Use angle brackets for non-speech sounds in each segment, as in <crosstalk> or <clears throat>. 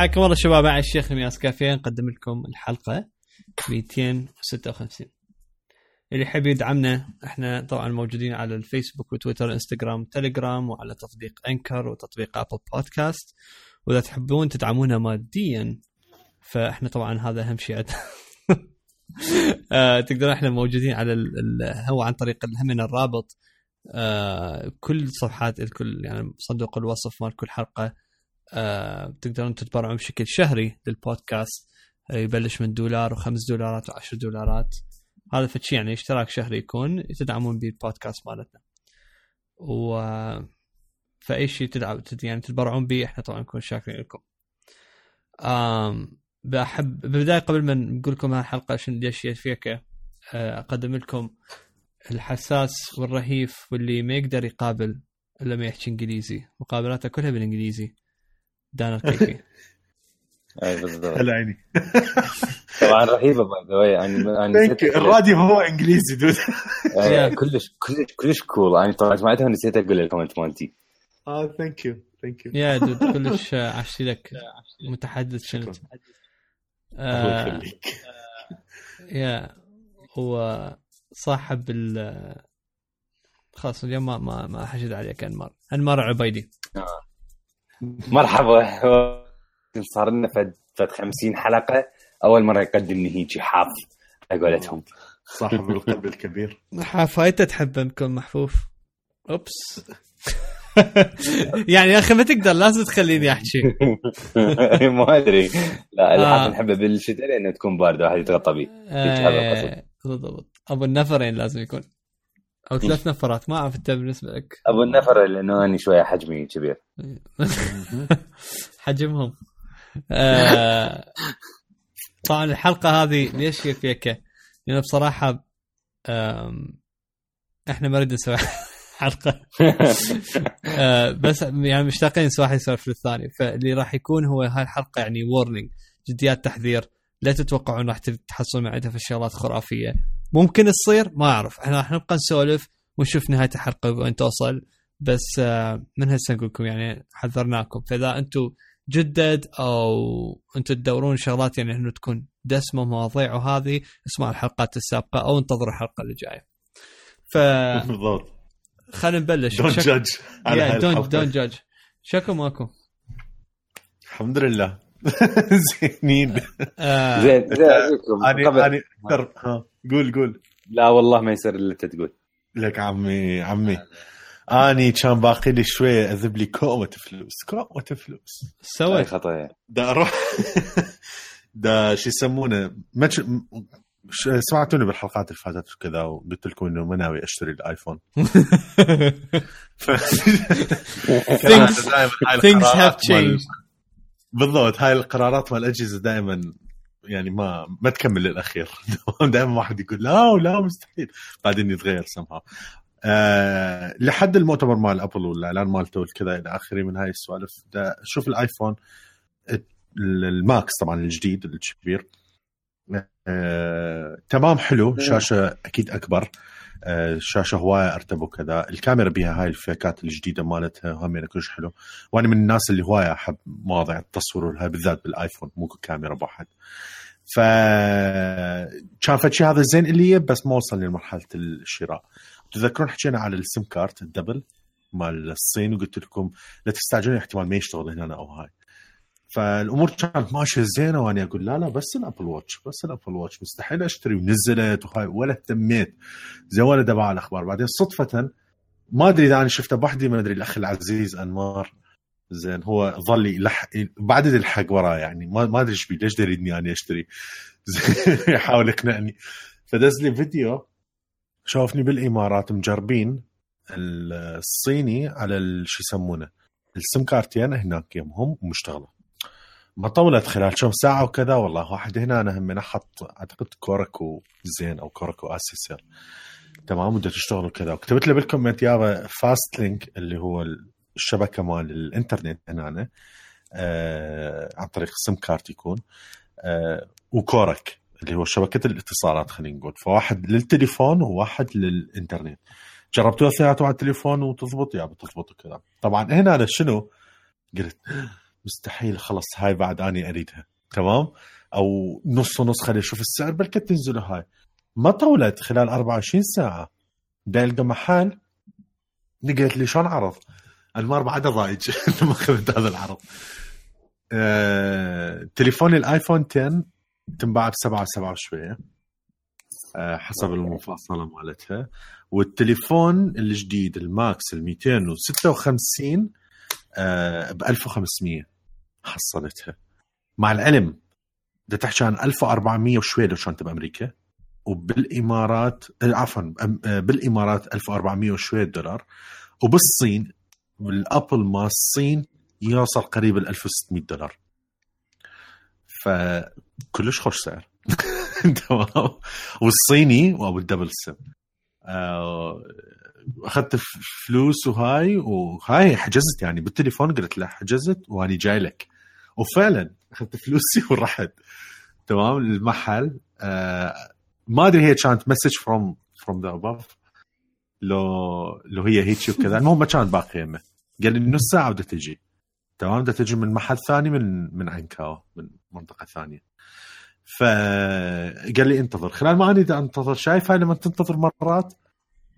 حياكم الله شباب مع الشيخ مياس كافيه نقدم لكم الحلقة 256 اللي يحب يدعمنا إحنا طبعا موجودين على الفيسبوك وتويتر إنستغرام تليجرام وعلى تطبيق أنكر وتطبيق أبل بودكاست. وإذا تحبون تدعمونا ماديا فإحنا طبعا هذا أهم شيء. <laughs> آه، تقدرون إحنا موجودين على هو عن طريق همنا الرابط. آه، كل صفحات الكل يعني صندوق الوصف مال كل حلقة تقدرون تتبرعون بشكل شهري للبودكاست. آه، يبلش من دولار وخمس دولارات وعشر دولارات. هذا فشي يعني اشتراك شهري يكون تدعمون به البودكاست مالتنا. و فأي شيء تدعم تد- يعني تتبرعون به إحنا طبعا نكون شاكرين لكم. آم بحب بالبداية قبل ما نقول لكم هالحلقه شنو ليش فيك آه، أقدم لكم الحساس والرهيف واللي ما يقدر يقابل إلا ما يحكي إنجليزي. مقابلاته كلها بالإنجليزي. دانا الكيفي <laughs> أي بالضبط. هلا عيني. طبعا رهيبة باي ذا واي يعني يعني ثانك يو الراديو هو إنجليزي دود آه، كلش كلش كلش كول يعني طبعا سمعتها ونسيت أقول الكومنت مالتي. آه ثانك يو ثانك يو يا دود كلش آه، عشتي لك. متحدث شنت الله آه يخليك. يا هو صاحب ال خلاص اليوم ما ما ما حشد عليك انمار انمار عبيدي. مرحبا. صار لنا فد فد 50 حلقة. أول مرة يقدمني هيجي حاف على قولتهم صاحب القلب الكبير. حفايته تحب نكون محفوف؟ أوبس. <laughs> يعني يا أخي ما تقدر لازم تخليني أحكي. <laughs> ما أدري. لا آه. الحاف نحبه بالشتاء لأنه تكون باردة واحد يتغطى به هذا القصد. آه، بالضبط. أبو النفرين لازم يكون. أو ثلاث نفرات ما أعرف انت بالنسبة لك. أبو النفر لأنه أني شوية حجمي كبير. <laughs> حجمهم. آه، طبعا الحلقة هذه ليش هي فيكه؟ لأنه بصراحة آم، إحنا ما نريد نسوي حلقة. <laughs> آه، بس يعني مشتاقين نسوي واحد يسولف للثاني فاللي راح يكون هو هاي الحلقة يعني وورنينج جديات تحذير لا تتوقعون راح تحصلون معدها في الشغلات خرافيه ممكن تصير؟ ما أعرف. إحنا راح نبقى نسولف ونشوف نهاية الحلقة وين توصل. بس آه، من هسه نقول لكم يعني حذرناكم. فإذا أنتم جدد أو أنتم تدورون شغلات يعني إنه تكون دسمة مواضيع وهذه اسمعوا الحلقات السابقة أو انتظروا الحلقة اللي جاية. ف <laughs> بالضبط. خلينا نبلش. don't شك- judge على. don't judge شكو ماكو. الحمد لله. <laughs> زينين. آه. زين زين أعجبكم. أنا قبل. أنا أكثر. ها قول قول. لا والله ما يصير إلا أنت تقول. لك عمي عمي. أني كان باقي لي شوية أذب لي كومة فلوس كومة فلوس. سويت. خطأ. دا أروح. <laughs> دا شو يسمونه؟ ما ش- ش- سمعتوني بالحلقات اللي فاتت وكذا وقلت لكم إنه ما ناوي أشتري الآيفون. ف... <laughs> Things- things have changed. بالضبط هاي القرارات مال الأجهزة دائما يعني ما ما تكمل للأخير. <laughs> دائما واحد يقول لا لا مستحيل. بعدين يتغير سمها آه لحد المؤتمر مال أبل والإعلان مالته والكذا إلى آخره من هاي السوالف. شوف الآيفون ال- الماكس طبعا الجديد الكبير. آه تمام حلو. شاشة أكيد أكبر. آه شاشه هوايه ارتب وكذا الكاميرا بها هاي الفيكات الجديدة مالتها هم كلش حلو. وأنا من الناس اللي هواية أحب مواضيع التصوير وهاي بالذات بالآيفون مو كاميرا بواحد. ف كان فشي هذا زين اللي بس ما وصل لمرحلة الشراء. تذكرون حكينا على ال SIM card ال double مال الصين وقلت لكم لا تستعجلون احتمال ما يشتغل هنا أو هاي. فالأمور كانت ماشية زينة وأنا أقول لا لا بس ال Apple Watch بس ال Apple Watch. مستحيل أشتري ونزلت وهاي ولا اهتميت. زي ولا دبع الأخبار. بعدين صدفة ما أدري إذا أنا شفته بوحدي ما أدري الأخ العزيز انمار زين هو ظل يلح بعد يلحق وراه يعني. ما ما أدري إيش ليش يريدني إني أشتري؟ <laughs> يحاول يقنعني. فدز لي فيديو شافني بالإمارات مجربين الصيني على شو يسمونه السم كارتين هناك يمهم ومشتغله ما طولت خلال كم ساعة وكذا والله واحد هنا أنا هم حط أعتقد كوركو زين أو كوركو اسيسر تمام بدها تشتغل وكذا. وكتبت له بال comment يابا FastLink اللي هو الشبكة مال الإنترنت هنا آه عن طريق ال SIM card يكون آه وكورك اللي هو شبكة الاتصالات خلينا نقول. فواحد للتليفون وواحد للإنترنت. جربتوها اثنيناتهم على التليفون وتضبط؟ yeah بتضبط وكذا. طبعا هنا أنا شنو؟ قلت مستحيل خلص هاي بعد أني أريدها تمام؟ أو نص ونص خلي أشوف السعر بلكي تنزل هاي؟ ما طولت خلال 24 ساعة. دا ألقى محل قالت لي شلون عرض؟ انمار بعدها ضايج <laughs> ما أخذت هذا العرض. آه، تليفوني الآيفون 10 تنباع ب 7 7 وشوية آه، حسب المفاصلة مالتها. والتليفون الجديد الماكس ال 256 ب 1500 حصلتها. مع العلم بدها تحكي عن 1400 وشوي لو كانت بأمريكا. وبالإمارات عفوا آه، بالإمارات 1400 وشوي دولار. وبالصين بالابل مال الصين يوصل قريب ال 1600 دولار. فكلش خوش سعر. <laughs> والصيني وابو الدبل سم أخذت فلوس وهاي وهاي حجزت يعني بالتليفون قلت له حجزت واني جاي لك. وفعلا أخذت فلوسي <laughs> ورحت. تمام؟ المحل آه ما أدري هي كانت message from from the above لو لو هي هيك وكذا المهم ما كانت باقية يمه قال لي نص ساعة بدها تجي. تمام؟ بدها تجي من محل ثاني من من عنكاوا من منطقة ثانية. فقال لي انتظر. خلال ما اني أنتظر شايف هاي لما تنتظر مرات؟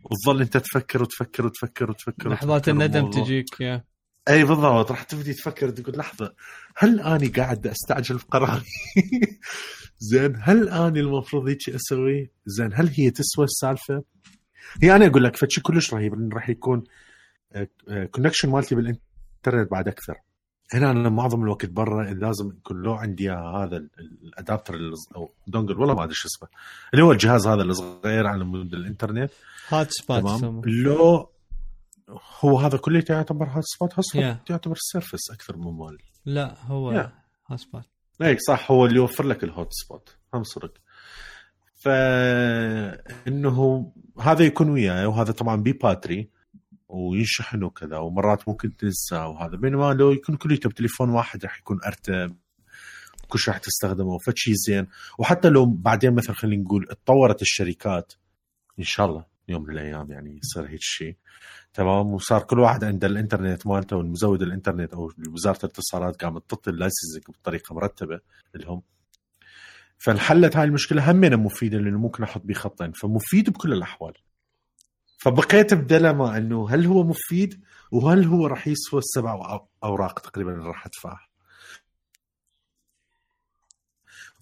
وتظل انت تفكر وتفكر وتفكر وتفكر لحظات الندم. تجيك يا أي بالضبط راح تبدي تفكر تقول لحظة هل أني قاعد أستعجل بقراري؟ <laughs> زين هل أني المفروض هيك أسوي؟ زين هل هي تسوى السالفة؟ هي أنا أقول لك فشي كلش رهيب راح يكون connection مالتي بالإنترنت بعد أكثر. هنا أنا معظم الوقت برا لازم يكون لو عندي هذا ال- ال adapter ال- أو dongle والله ما أدري شو اسمه اللي هو الجهاز هذا الصغير على مود الإنترنت. hotspot تمام. لو هو هذا كله يعتبر hotspot hotspot Yeah. يعتبر service أكثر من مال لا هو yeah. hotspot اي صح هو اللي يوفر لك ال hotspot هم صدق. فإنه هذا يكون وياي وهذا طبعا ب battery وينشحن وكذا ومرات ممكن تنسى وهذا. بينما لو يكون كليته بتليفون واحد راح يكون أرتب كل شيء راح تستخدمه فشي زين. وحتى لو بعدين مثلا خلينا نقول اتطورت الشركات إن شاء الله يوم من الأيام يعني يصير هيك شيء. تمام؟ وصار كل واحد عنده الإنترنت مالته والمزود الإنترنت أو وزارة الاتصالات قامت تعطي ال licensing بطريقة مرتبة لهم. فانحلت هاي المشكلة همنا مفيدة لأنه ممكن أحط بيه خطين. فمفيد بكل الأحوال. فبقيت ب dilemma انه هل هو مفيد وهل هو راح يسوى السبع أوراق تقريبا اللي راح أدفعها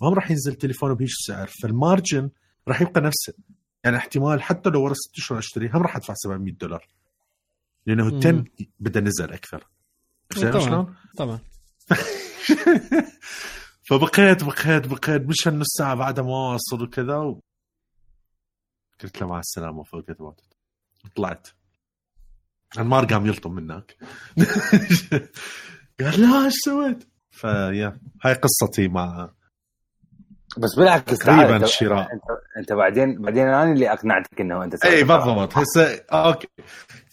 وهم راح ينزل تليفونه بهيش السعر فالمارجن راح يبقى نفسه يعني احتمال حتى لو ورا ست اشهر أشتري هم راح أدفع 700 دولار لأنه. 10 بدا نزل أكثر طبعاً. شلون؟ طبعا <laughs> فبقيت بقيت بقيت مش النص ساعة بعدها ما واصل وكذا و... قلت له مع السلامة فوقت وقت طلعت. انمار قام يلطم منك. <laughs> قال لا إيش سويت؟ فيا هاي قصتي مع بس بالعكس تقريباً الشراء. انت, انت بعدين بعدين أنا اللي أقنعتك إنه أنت اي بالضبط. هسه okay.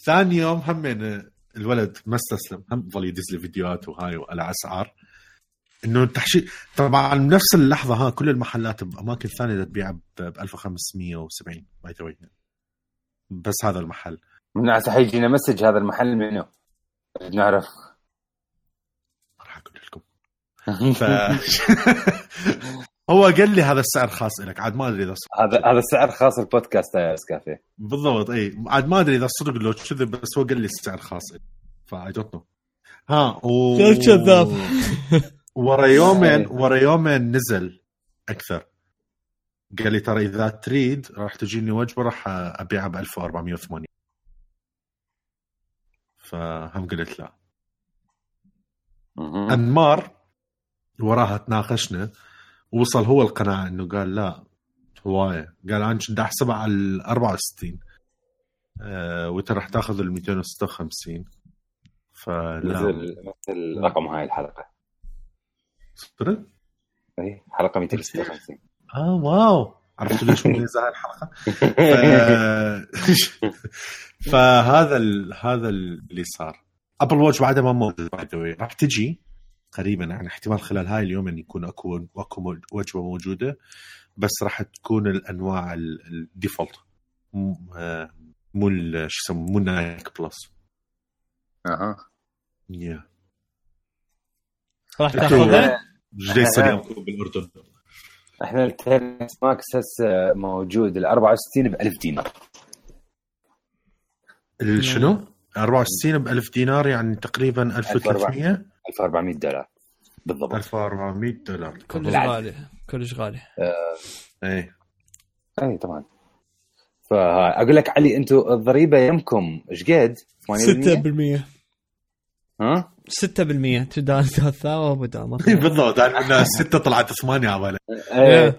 ثاني يوم هم من الولد ما استسلم. هم ظل يدز لي فيديوهات وهاي على أسعار. إنه التحشي طبعا نفس اللحظة ها كل المحلات بأماكن ثانية تبيع ب 1570 by the way بس هذا المحل. من هسه حيجينا message هذا المحل منه نعرف. ما راح أقول لكم. ف <laughs> هو قال لي هذا السعر خاص لك عاد ما أدري إذا صدق. هذا هذا السعر خاص البودكاست يا اسكافي بالضبط إي. عاد ما أدري إذا صدق لو كذب بس هو قال لي السعر خاص لك ف I don't know ها و... كذاب. <laughs> ورا يومين <laughs> ورا يومين نزل أكثر. قال لي ترى إذا تريد راح تجيني وجبة راح أبيعها ب 1480 فهم قلت لا. أنمار وراها تناقشنا وصل هو القناعة إنه قال لا هواية. قال أنا كنت احسبها على ال 64 آه وأنت راح تأخذ ال 256 فلا. مثل مثل رقم هاي الحلقة. صدق؟ اي حلقة 256 آه واو. عرفت ليش مميزه <laughs> هاي الحلقة؟ ف... <laughs> فهذا ال... هذا اللي صار. Apple Watch بعدها ما موجود by the way راح تجي قريبا يعني احتمال خلال هاي اليومين يكون أكو أكو وجبة موجودة بس راح تكون الأنواع ال- ال default مو شو يسموه؟ مو Nike Plus أها. yeah راح تاخذها؟ يصير يومكم بالأردن؟ إحنا ال Ten S Max هسه موجود ال 64 ب 1000 دينار. ال- شنو؟ 64 ب 1000 دينار يعني تقريبا 1300 1400 دولار. بالضبط. 1400 دولار. كلش. غالي كلش غالي. اي اي طبعا. فاقول لك علي أنتم الضريبة يمكم إيش قد؟ 8% 6% ها؟ 6% تدار ثاوب ودام بالضبط أنا من <laughs> ستة طلعت ثمانية على إيه.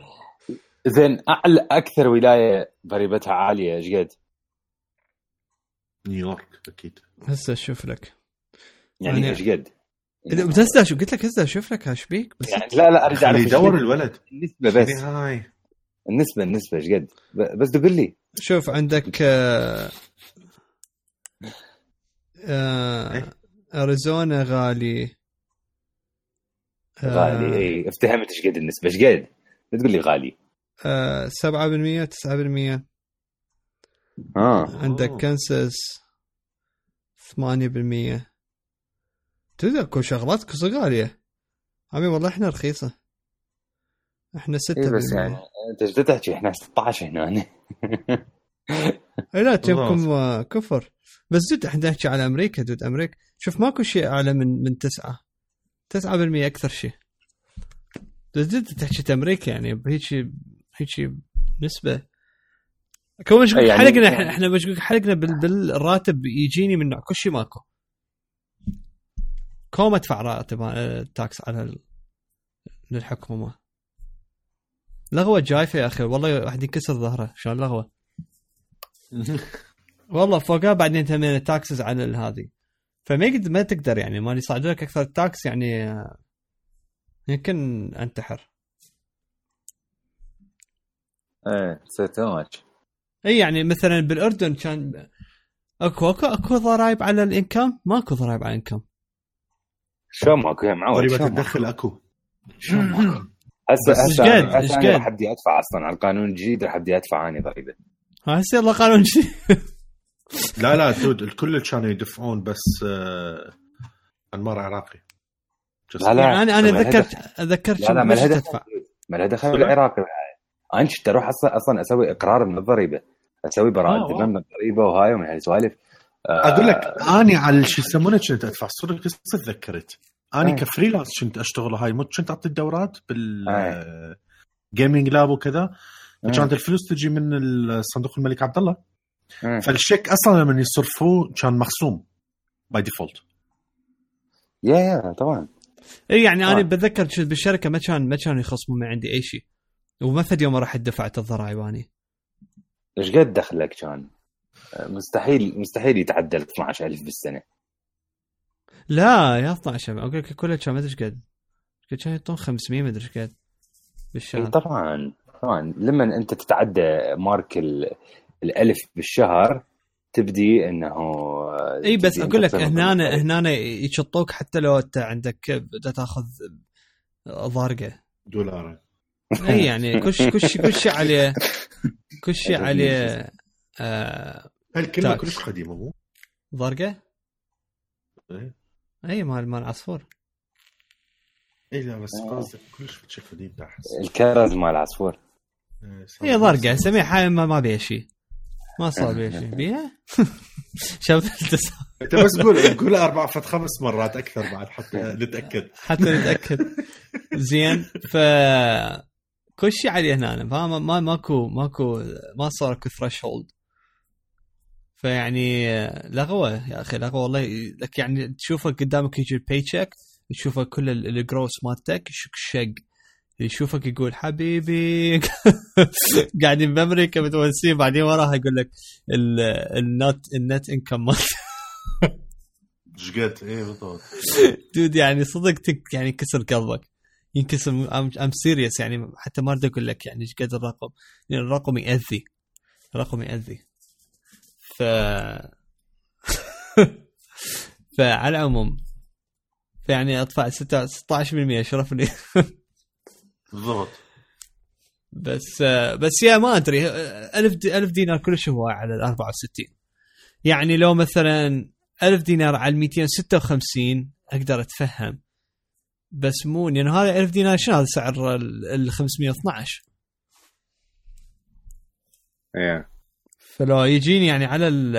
زين أعلى أكثر ولاية ضريبتها عالية إيش قد؟ نيويورك أكيد هسه أشوف لك يعني يعني- إيش قد؟ بس هسه شو قلت لك هسه أشوف لك إيش بيك بس يعني لا لا اريد اعرف يدور. الولد النسبة بس هاي النسبة النسبة إيش قد؟ بس تقول لي شوف عندك آه، آه، إيه. أريزونا غالي. آه، غالي إي. افتهمت إيش قد النسبة. إيش قد؟ لا تقول لي غالي. آه، 7% 9% ها عندك. كنساس 8% تدري اكو شغلات غالية. عمي والله إحنا رخيصة. إحنا 6% إي بس يعني أنت إيش تحكي؟ إحنا 16 هنا. <laughs> لا تجيبكم كفر. بس دود إحنا نحكي على أمريكا دود أمريكا. شوف ماكو شيء أعلى من من تسعة. 9% أكثر شيء. بس دود تحكي أمريكا يعني بهيك هيك نسبة. كون مش أي يعني- حلقنا يعني- إحنا إحنا مش حلقنا بال- بالراتب يجيني من نوع كل شيء ماكو. كوم أدفع راتب آه، tax على ال- للحكومة. لغوة جايفه يا أخي والله واحد ينكسر ظهره شلون لغوة؟ <laughs> والله فوقها بعدين تمين taxes على هذه. فما يقدر ما تقدر يعني ما يصعدوا لك أكثر tax يعني يمكن أنتحر. إيه so too much إي يعني مثلا بالأردن كان أكو أكو أكو ضرائب على ال income؟ ماكو ضرائب على ال income. شلون ماكو يا معود ماكو؟ الدخل أكو. <laughs> هسه بس هسه؟ هسه قد؟ راح ابدي أدفع أصلا. على القانون الجديد راح ابدي أدفع اني ضريبه ها هسه يلا قانون شيء لا لا dude الكل كانوا يدفعون بس آه، انمار عراقي Just- لا لا يعني أنا أنا ذكرت. ذكرت لا لا ما لها دخل تدفع ما لها دخل بالعراق أنا كنت أروح أصلا أصلا أسوي إقرار من الضريبة أسوي آه، براءة. ذمه من الضريبة وهاي ومن هالسوالف آه، أقول لك اني على شو يسمونه كنت أدفع صدق هسه تذكرت اني. ك freelance كنت أشتغل هاي مو كنت أعطي الدورات بال. gaming lab وكذا مم. كانت الفلوس تجي من الصندوق الملك عبد الله. فالشيك أصلا لما يصرفوه كان مخصوم by default yeah yeah طبعا. إي يعني أنا آه. بتذكر بالشركة ما كان ما كانوا يخصمون من عندي أي شيء. وما فد يوم راح دفعت الضرائب اني إيش قد دخلك كان؟ مستحيل مستحيل يتعدى ال 12000 بالسنة. لا يا 12 أقول لك كلها كان ما أدري إيش قد. كان يعطون 500 ما أدري إيش قد. بالشهر. طبعا طبعا. لما أنت تتعدى mark ال- الألف بالشهر تبدي إنه آه، إي بس أقول لك هنا. هنا يشطوك حتى لو أنت عندك تأخذ ضارقة دولار إي يعني كل شيء كل شيء كل شيء عليه كل شيء عليه آه هالكلمة tax. كلش قديمة مو؟ ضارقة إيه. إي مال مال عصفور إي لا بس آه. قصدك كلش قديم أحس ال curse مال العصفور إيه، صار- هي ضارقة سميها حاجة ما, ما بيها شيء ما صار بيها شيء. بيها؟ <laughs> التسا- أنت بس قول قول أربع فت خمس مرات أكثر بعد حتى نتأكد. حتى نتأكد. زين ف كل شيء عليه هنا فما ما ماكو ماكو ما صار اكو threshold فيعني لغوة يا أخي لغوة والله. لك يعني تشوفه قدامك يجي ال paycheck تشوفه كل ال- ال gross مالتك شق. يشوفك يقول حبيبي. <laughs> قاعدين بامريكا متونسين بعدين وراها يقول لك ال- ال net ال net income إيش قد إيه بالضبط. <laughs> dude يعني صدق تك يعني ينكسر قلبك. ينكسر I'm serious يعني حتى ما أريد أقول لك يعني إيش قد الرقم. يعني الرقم يأذي. الرقم يأذي. ف <laughs> فعلى العموم فيعني أدفع 6 16% شرف لي. بالضبط. بس بس يا ما أدري ألف دي ألف دينار كلش هو على ال 64 يعني لو مثلا ألف دينار على ال 256 أقدر أتفهم. بس مو لأن هذا 1000 دينار شنو هذا سعر ال ال 512 إيه. فلو يجيني يعني على ال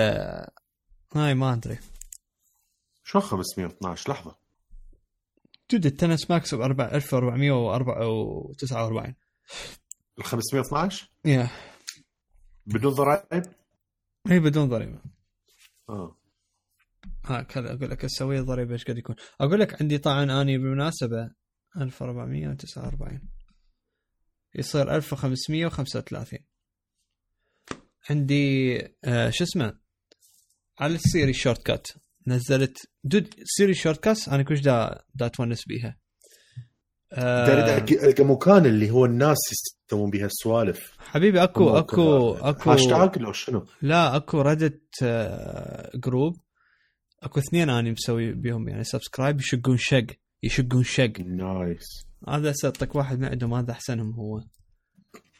هاي ما أدري. شلون 512 لحظة. dude ال Ten S Max ب 1449 ال 512 yeah. بدون ضرائب؟ اي بدون ضريبة. آه. ها كذا أقول لك أسوي الضريبة إيش قد يكون. أقول لك عندي طبعا أني بالمناسبه 1449 يصير 1535 عندي آه شو اسمه؟ على ال Siri shortcut نزلت. dude Siri shortcut أنا كلش دا دا تونس بيها. آه القى مكان اللي هو الناس يسوون بها السوالف. حبيبي أكو أكو أكو هاشتاج لو شنو؟ لا أكو Reddit آه، group أكو اثنين اني مسوي بيهم يعني subscribe يشقون شق يشقون شق. nice هذا صدق واحد من عندهم هذا أحسنهم هو.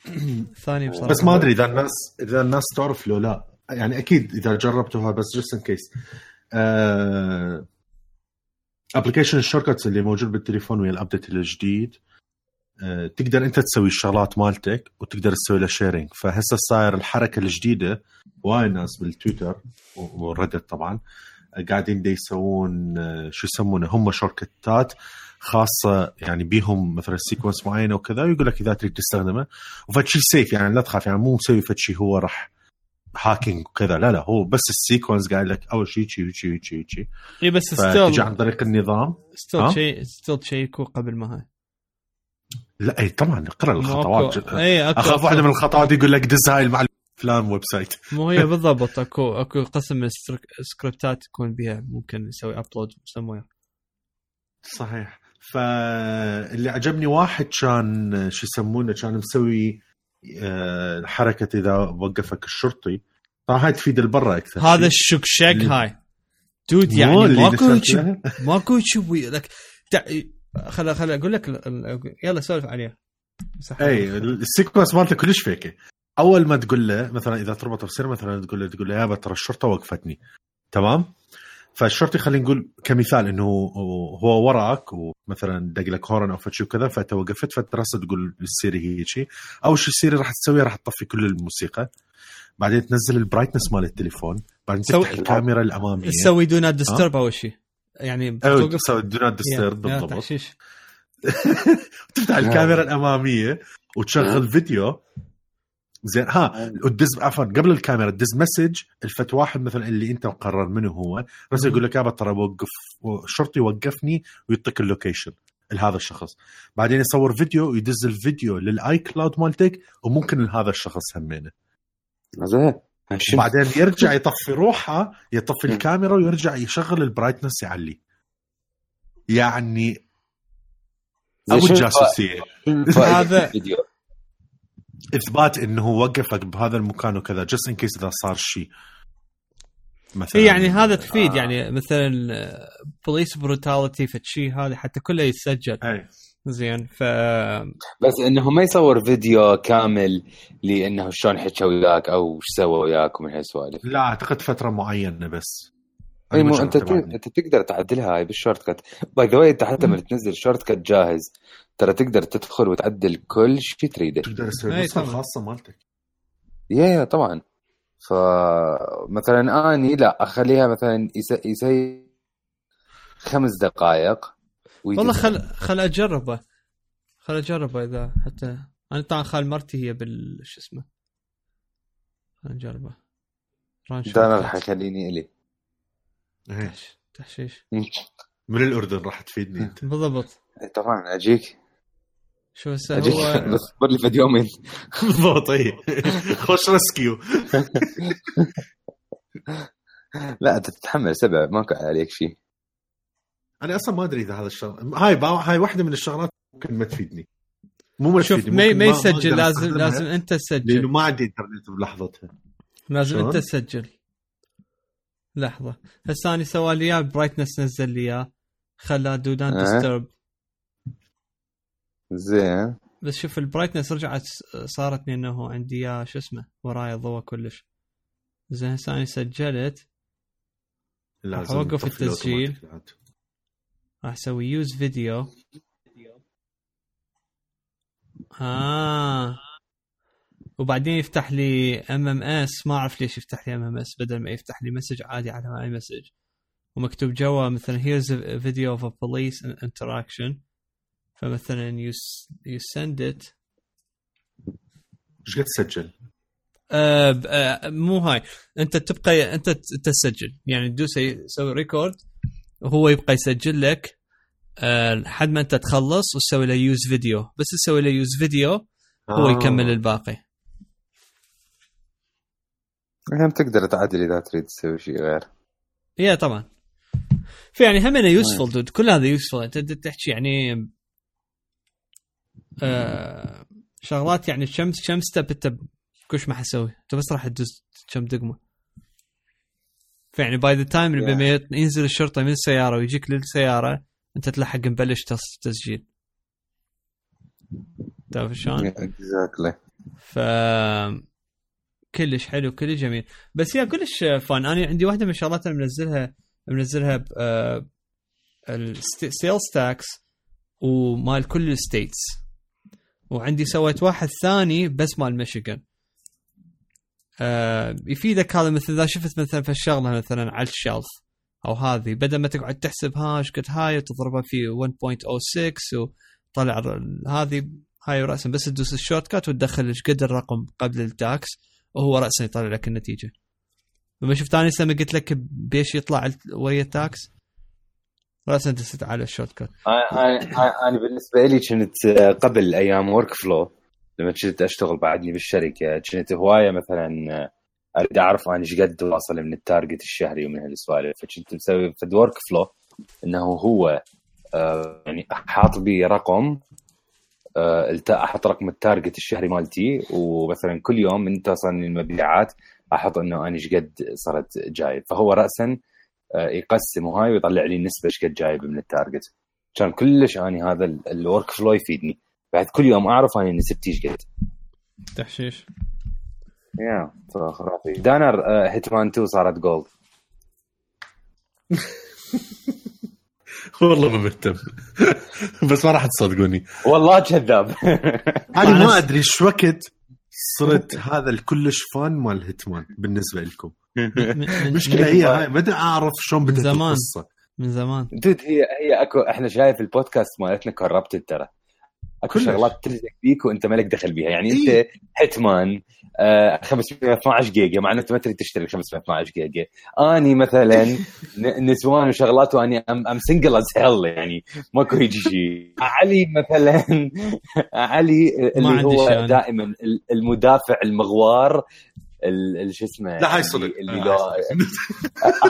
<coughs> ثاني بصراحة. بس ما أدري إذا الناس إذا الناس تعرف لو لا. يعني أكيد إذا جربتوها بس just in case application ال short اللي موجود بالتليفون ويا ال update الجديد. آه، تقدر انت تسوي الشغلات مالتك وتقدر تسوي له sharing فهسه صاير الحركة الجديدة وايد ناس بالتويتر و- و Reddit طبعا آه، قاعدين دي يسوون آه، شو يسمونه هم shortcut ات خاصة يعني بيهم مثلا sequence معينة وكذا ويقول لك إذا تريد تستخدمه. وفد شيء safe يعني لا تخاف يعني مو مسوي فد شيء هو راح hacking وكذا. لا لا هو بس ال sequence قاعد لك أول شيء شيء شيء شيء شيء اي بس فتجي عن still طريق النظام. still؟ شيء still شيكوا قبل ما هاي. لا اي طبعا اقرأ الخطوات. اي أخاف واحدة من الخطوات يقول لك دز هاي المعلومه فلان website مو هي <laughs> بالضبط اكو أكو قسم من السكر- السكريبتات يكون بها ممكن يسوي upload somewhere صحيح. فاللي عجبني واحد كان شو يسمونه كان مسوي حركة إذا وقفك الشرطي. طبعا هاي تفيد البرة أكثر. هذا شيء. الشك شق اللي- هاي. dude يعني ماكو. ماكو شوي لك. خل خل أقول لك يلا سولف عليه. صح اي ال sequence مالته كلش فيكه أول ما تقول له مثلا إذا تربط بصير مثلا تقول له تقول له يابا ترى الشرطة وقفتني. تمام؟ فالشرطي خلينا نقول كمثال إنه هو وراك ومثلا دق لك horn أو فشي وكذا فانت وقفت فانت راسه تقول ال Siri هي شيء اول شيء ال Siri راح تسويه؟ راح تطفي كل الموسيقى. بعدين تنزل ال brightness مال التليفون. بعدين تفتح الكاميرا الأمامية. تسوي do not disturb اول شيء يعني بتوقف تسوي do not disturb بالضبط. <laughs> تفتح الكاميرا الأمامية وتشغل فيديو زين. ها وتدز عفوا قبل الكاميرا تدز message الفت واحد مثلا اللي أنت مقرر منه هو بس يقول لك يابا ترى وقف الشرطي وقفني ويعطيك ال location لهذا الشخص. بعدين يصور فيديو ويدز الفيديو لل iCloud مالتك وممكن لهذا الشخص همينه. زين؟ وبعدين يرجع <laughs> يطفي روحه يطفي الكاميرا ويرجع يشغل ال brightness يعلي. يعني أبو الجاسوسية. هذا-؟ <laughs> إثبات إنه وقفك بهذا المكان وكذا just in case إذا صار شيء. مثلا اي يعني هذا تفيد آه. يعني مثلا police brutality فشي هذا حتى كله يتسجل أي. زين ف بس إنه ما يصور فيديو كامل لإنه شلون حكى وياك أو إيش سوى وياك ومن هالسوالف. لا أعتقد فترة معينة بس. أي مو أنت. أنت تقدر تعدلها هاي بال shortcut by the أنت حتى لما تنزل shortcut جاهز ترى تقدر تدخل وتعدل كل شيء تريده تقدر تسوي إي النسخه طبعاً. الخاصه مالتك. yeah yeah طبعا. فمثلا أني لا أخليها مثلا يس- يسوي خمس دقائق والله خل خل أجربه. خل أجربه إذا حتى أنا طبعا خال مرتي هي بال شو اسمه؟ خل نجربه ران ده أنا راح كات. يخليني إلي. تحش- تحشيش. من الأردن راح تفيدني أنت. بالضبط. إي طبعا أجيك. شو هسه أجيك. هو؟ <laughs> بس لي فيديو يومين بالضبط اي خوش ريسكيو. <laughs> لا أنت تتحمل سبع ماكو عليك شيء. أنا أصلا ما أدري إذا هذا الشغل هاي با... هاي واحدة من الشغلات ممكن ما تفيدني. مو ما شوف تفيدني ما ما يسجل لازم لازم أنت لأنه تسجل ما عندي إنترنت بلحظتها. لازم؟ أنت تسجل. لحظة. هسه أنا سوى لي إياه brightness نزل لي إياه. خلى do not disturb إيه؟ زين. بس شوف ال brightness رجعت صارت لي انه عندي إياه شو اسمه وراي الضوء كلش. زين هسه أنا سجلت راح أوقف التسجيل. راح أسوي use video ها آه. وبعدين يفتح لي MMS ما أعرف ليش يفتح لي MMS بدل ما يفتح لي message عادي على اي مسج ومكتوب جوا مثلا here's a video of a police interaction. فمثلا you, you send it. إيش قد تسجل؟ آه آه مو هاي. أنت تبقى أنت تسجل. يعني تدوس تسوي record وهو يبقى يسجل لك آه لحد ما أنت تخلص وتسوي له use video بس تسوي له use video هو آه. يكمل الباقي. هم تقدر تعدل إذا تريد تسوي شيء غير. yeah طبعا. في يعني هم useful dude كل هذا useful أنت تحكي يعني آه شغلات يعني كم كم step أنت كلش ما حسوي أنت بس راح تدز كم دقمة. فيعني by the time لما ينزل الشرطة من السيارة ويجيك للسيارة أنت تلحق مبلش تس- تسجيل. تعرف شلون؟ exactly ف كلش حلو كلش جميل. بس هي كلش fun. أنا عندي واحدة من الشغلات اللي منزلها منزلها ب ال sales tax ومال كل ال states وعندي سويت واحد ثاني بس مال ميشيغان. آه يفيدك هذا مثل إذا شفت مثلا في الشغلة مثلا على ال shelf أو هذه. بدل ما تقعد تحسب ها إيش قد هاي وتضربها في 1.06 وطلع هذه هاي راسا بس تدوس ال shortcut وتدخل إيش قد الرقم قبل ال tax وهو راسا يطلع لك النتيجة. لما شفت أنا لما قلت لك بيش يطلع ويا ال tax راسا دست على ال shortcut. أنا أنا بالنسبة لي كنت قبل أيام workflow لما كنت أشتغل بعدني بالشركة كنت هواية مثلا أريد أعرف أنا إيش قد واصل من ال target الشهري ومن هالسوالف. فكنت مسوي في workflow إنه هو آه، يعني حاط بي رقم أحط رقم ال target الشهري مالتي ومثلا كل يوم من توصلني المبيعات أحط إنه أنا إيش قد صرت جايب. فهو راسا آه، يقسم وهاي ويطلع لي النسبة إيش قد جايب من ال target. كان كلش أني هذا ال workflow يفيدني. بعد كل يوم أعرف اني نسبتي إيش قد. تحشيش. يا خرافي. دانر آه، هيتمان 2 صارت gold <laughs> والله ما مهتم. <laughs> بس ما راح تصدقوني. والله كذاب. <laughs> أنا ما أدري إيش وقت صرت هذا الكلش فان مال هيتمان بالنسبة لكم. المشكلة هي هاي ما أدري أعرف شلون بدأت زمان. القصة. من زمان. دود هي هي اكو إحنا شايف البودكاست مالتنا كربت ترى. أكو كلش. شغلات تلزق فيك وأنت مالك دخل بيها. يعني إيه. انت هيتمان آه 512 جيجا مع إنه أنت ما تريد تشتري 512 جيجا. أني مثلا ن- نسوان وشغلات وأني ام ام سنجل از هيل يعني ماكو هيجي شيء. علي مثلا علي اللي هو أنا. دائما ال- المدافع المغوار ال- ال- شو اسمه؟ لا هاي صدق. اللي هاي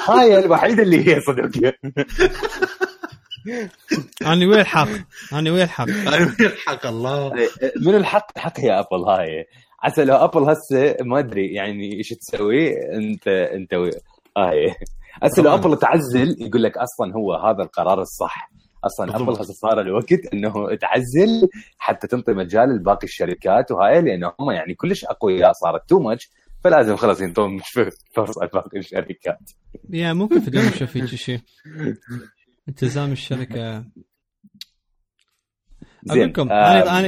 هاي الوحيده اللي هي صدق. <laughs> أنا ويا الحق أنا ويا الحق صدق. حق الله من الحق حق يا أبل هاي عسى لو أبل هسه ما أدري يعني إيش تسوي انت أنت. هاي هسه لو. أبل تعزل يقول لك أصلا هو هذا القرار الصح أصلا. أبل هسه صار الوقت إنه تعزل حتى تنطي مجال لباقي الشركات وهاي لأنه هم يعني كلش أقوياء صارت too much فلازم خلاص ينطون <laughs> فرصة لباقي الشركات يا ممكن نشوف هيك شيء <laughs> التزام الشركة <laughs> أقول لكم آه، أنا أنا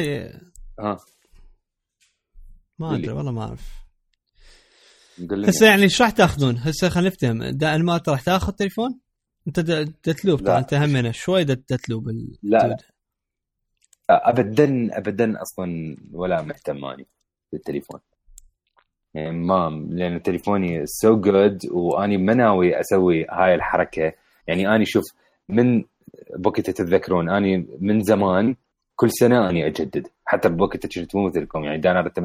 ها ما. أدري والله ما أعرف. هسه يعني إيش راح تأخذون؟ هسه خلينا نفتهم دا ما راح تأخذ تليفون؟ أنت دت loop. طبعا أنت همنا شوي دت- دت loop ال- لا لا ابدا ابدا أصلا ولا مهتم اني بالتليفون يعني ما لأن تليفوني so good واني ما ناوي أسوي هاي الحركة يعني اني شوف من بوقت تتذكرون أني من زمان كل سنة أني أجدد حتى بوقت كنت مو مثلكم يعني دانا كنت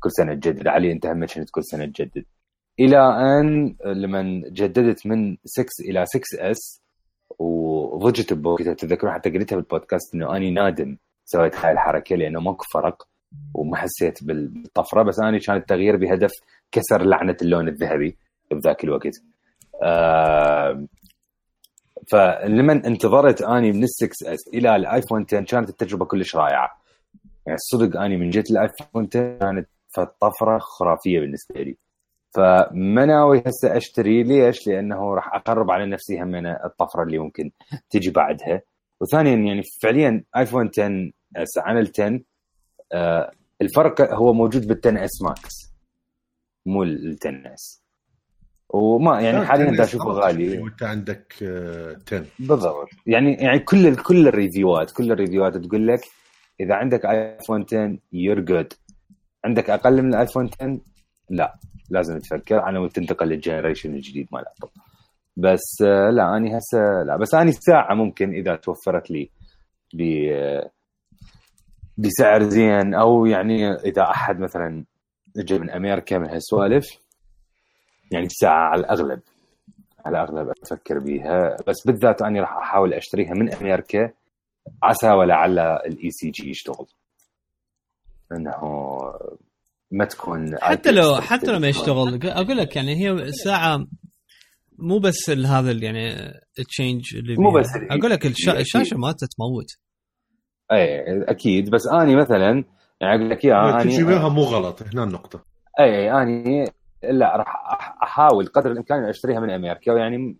كل سنة تجدد علي انت هم كل سنة تجدد إلى أن لما جددت من 6 إلى 6 S وضجت بوقتها تتذكرون حتى قلتها بالبودكاست إنه أني نادم سويت هاي الحركة لأنه ماكو فرق وما حسيت بالطفرة بس أنا كان التغيير بهدف كسر لعنة اللون الذهبي بذاك الوقت. آه فلما انتظرت أني من ال 6 S إلى الآيفون 10 كانت التجربة كلش رائعة. يعني الصدق أني من جيت الآيفون 10 كانت طفرة خرافية بالنسبة لي. فما ناوي هسه أشتري ليش؟ لأنه راح أقرب على نفسي همنا الطفرة اللي ممكن تجي بعدها. وثانيا يعني فعليا آيفون 10 S عن ال 10 آه الفرق هو موجود بال 10 S Max مو ال 10 S وما يعني حاليا دا أشوفه غالي. وأنت عندك آه، 10 بالضبط. يعني يعني كل ال- كل ال reviewات كل ال reviewات تقول لك إذا عندك ايفون 10 you're good عندك أقل من الايفون 10 لا. لازم تفكر. على مود تنتقل لل generation الجديد مال ابل بس آه، لا أني هسه لا. بس أني ساعة ممكن إذا توفرت لي ب آه، بسعر زين أو يعني إذا أحد مثلا اجى من أمريكا من هالسوالف يعني ساعة على الأغلب. على الأغلب أفكر بيها. بس بالذات أني راح أحاول أشتريها من أمريكا. عسى ولعل ال ECG يشتغل. إنه ما تكون حتى لو حتى لو ما يشتغل أقول لك يعني هي ساعة مو بس هذا ال- يعني ال change اللي مو. بس أقول لك الشا- أكيد. الشاشة مالته تموت اي أكيد. بس أني مثلا يعني أقول لك إياها أني تجيبها مو غلط. هنا النقطة. اي أني لا راح أحاول قدر الإمكان أشتريها من أمريكا ويعني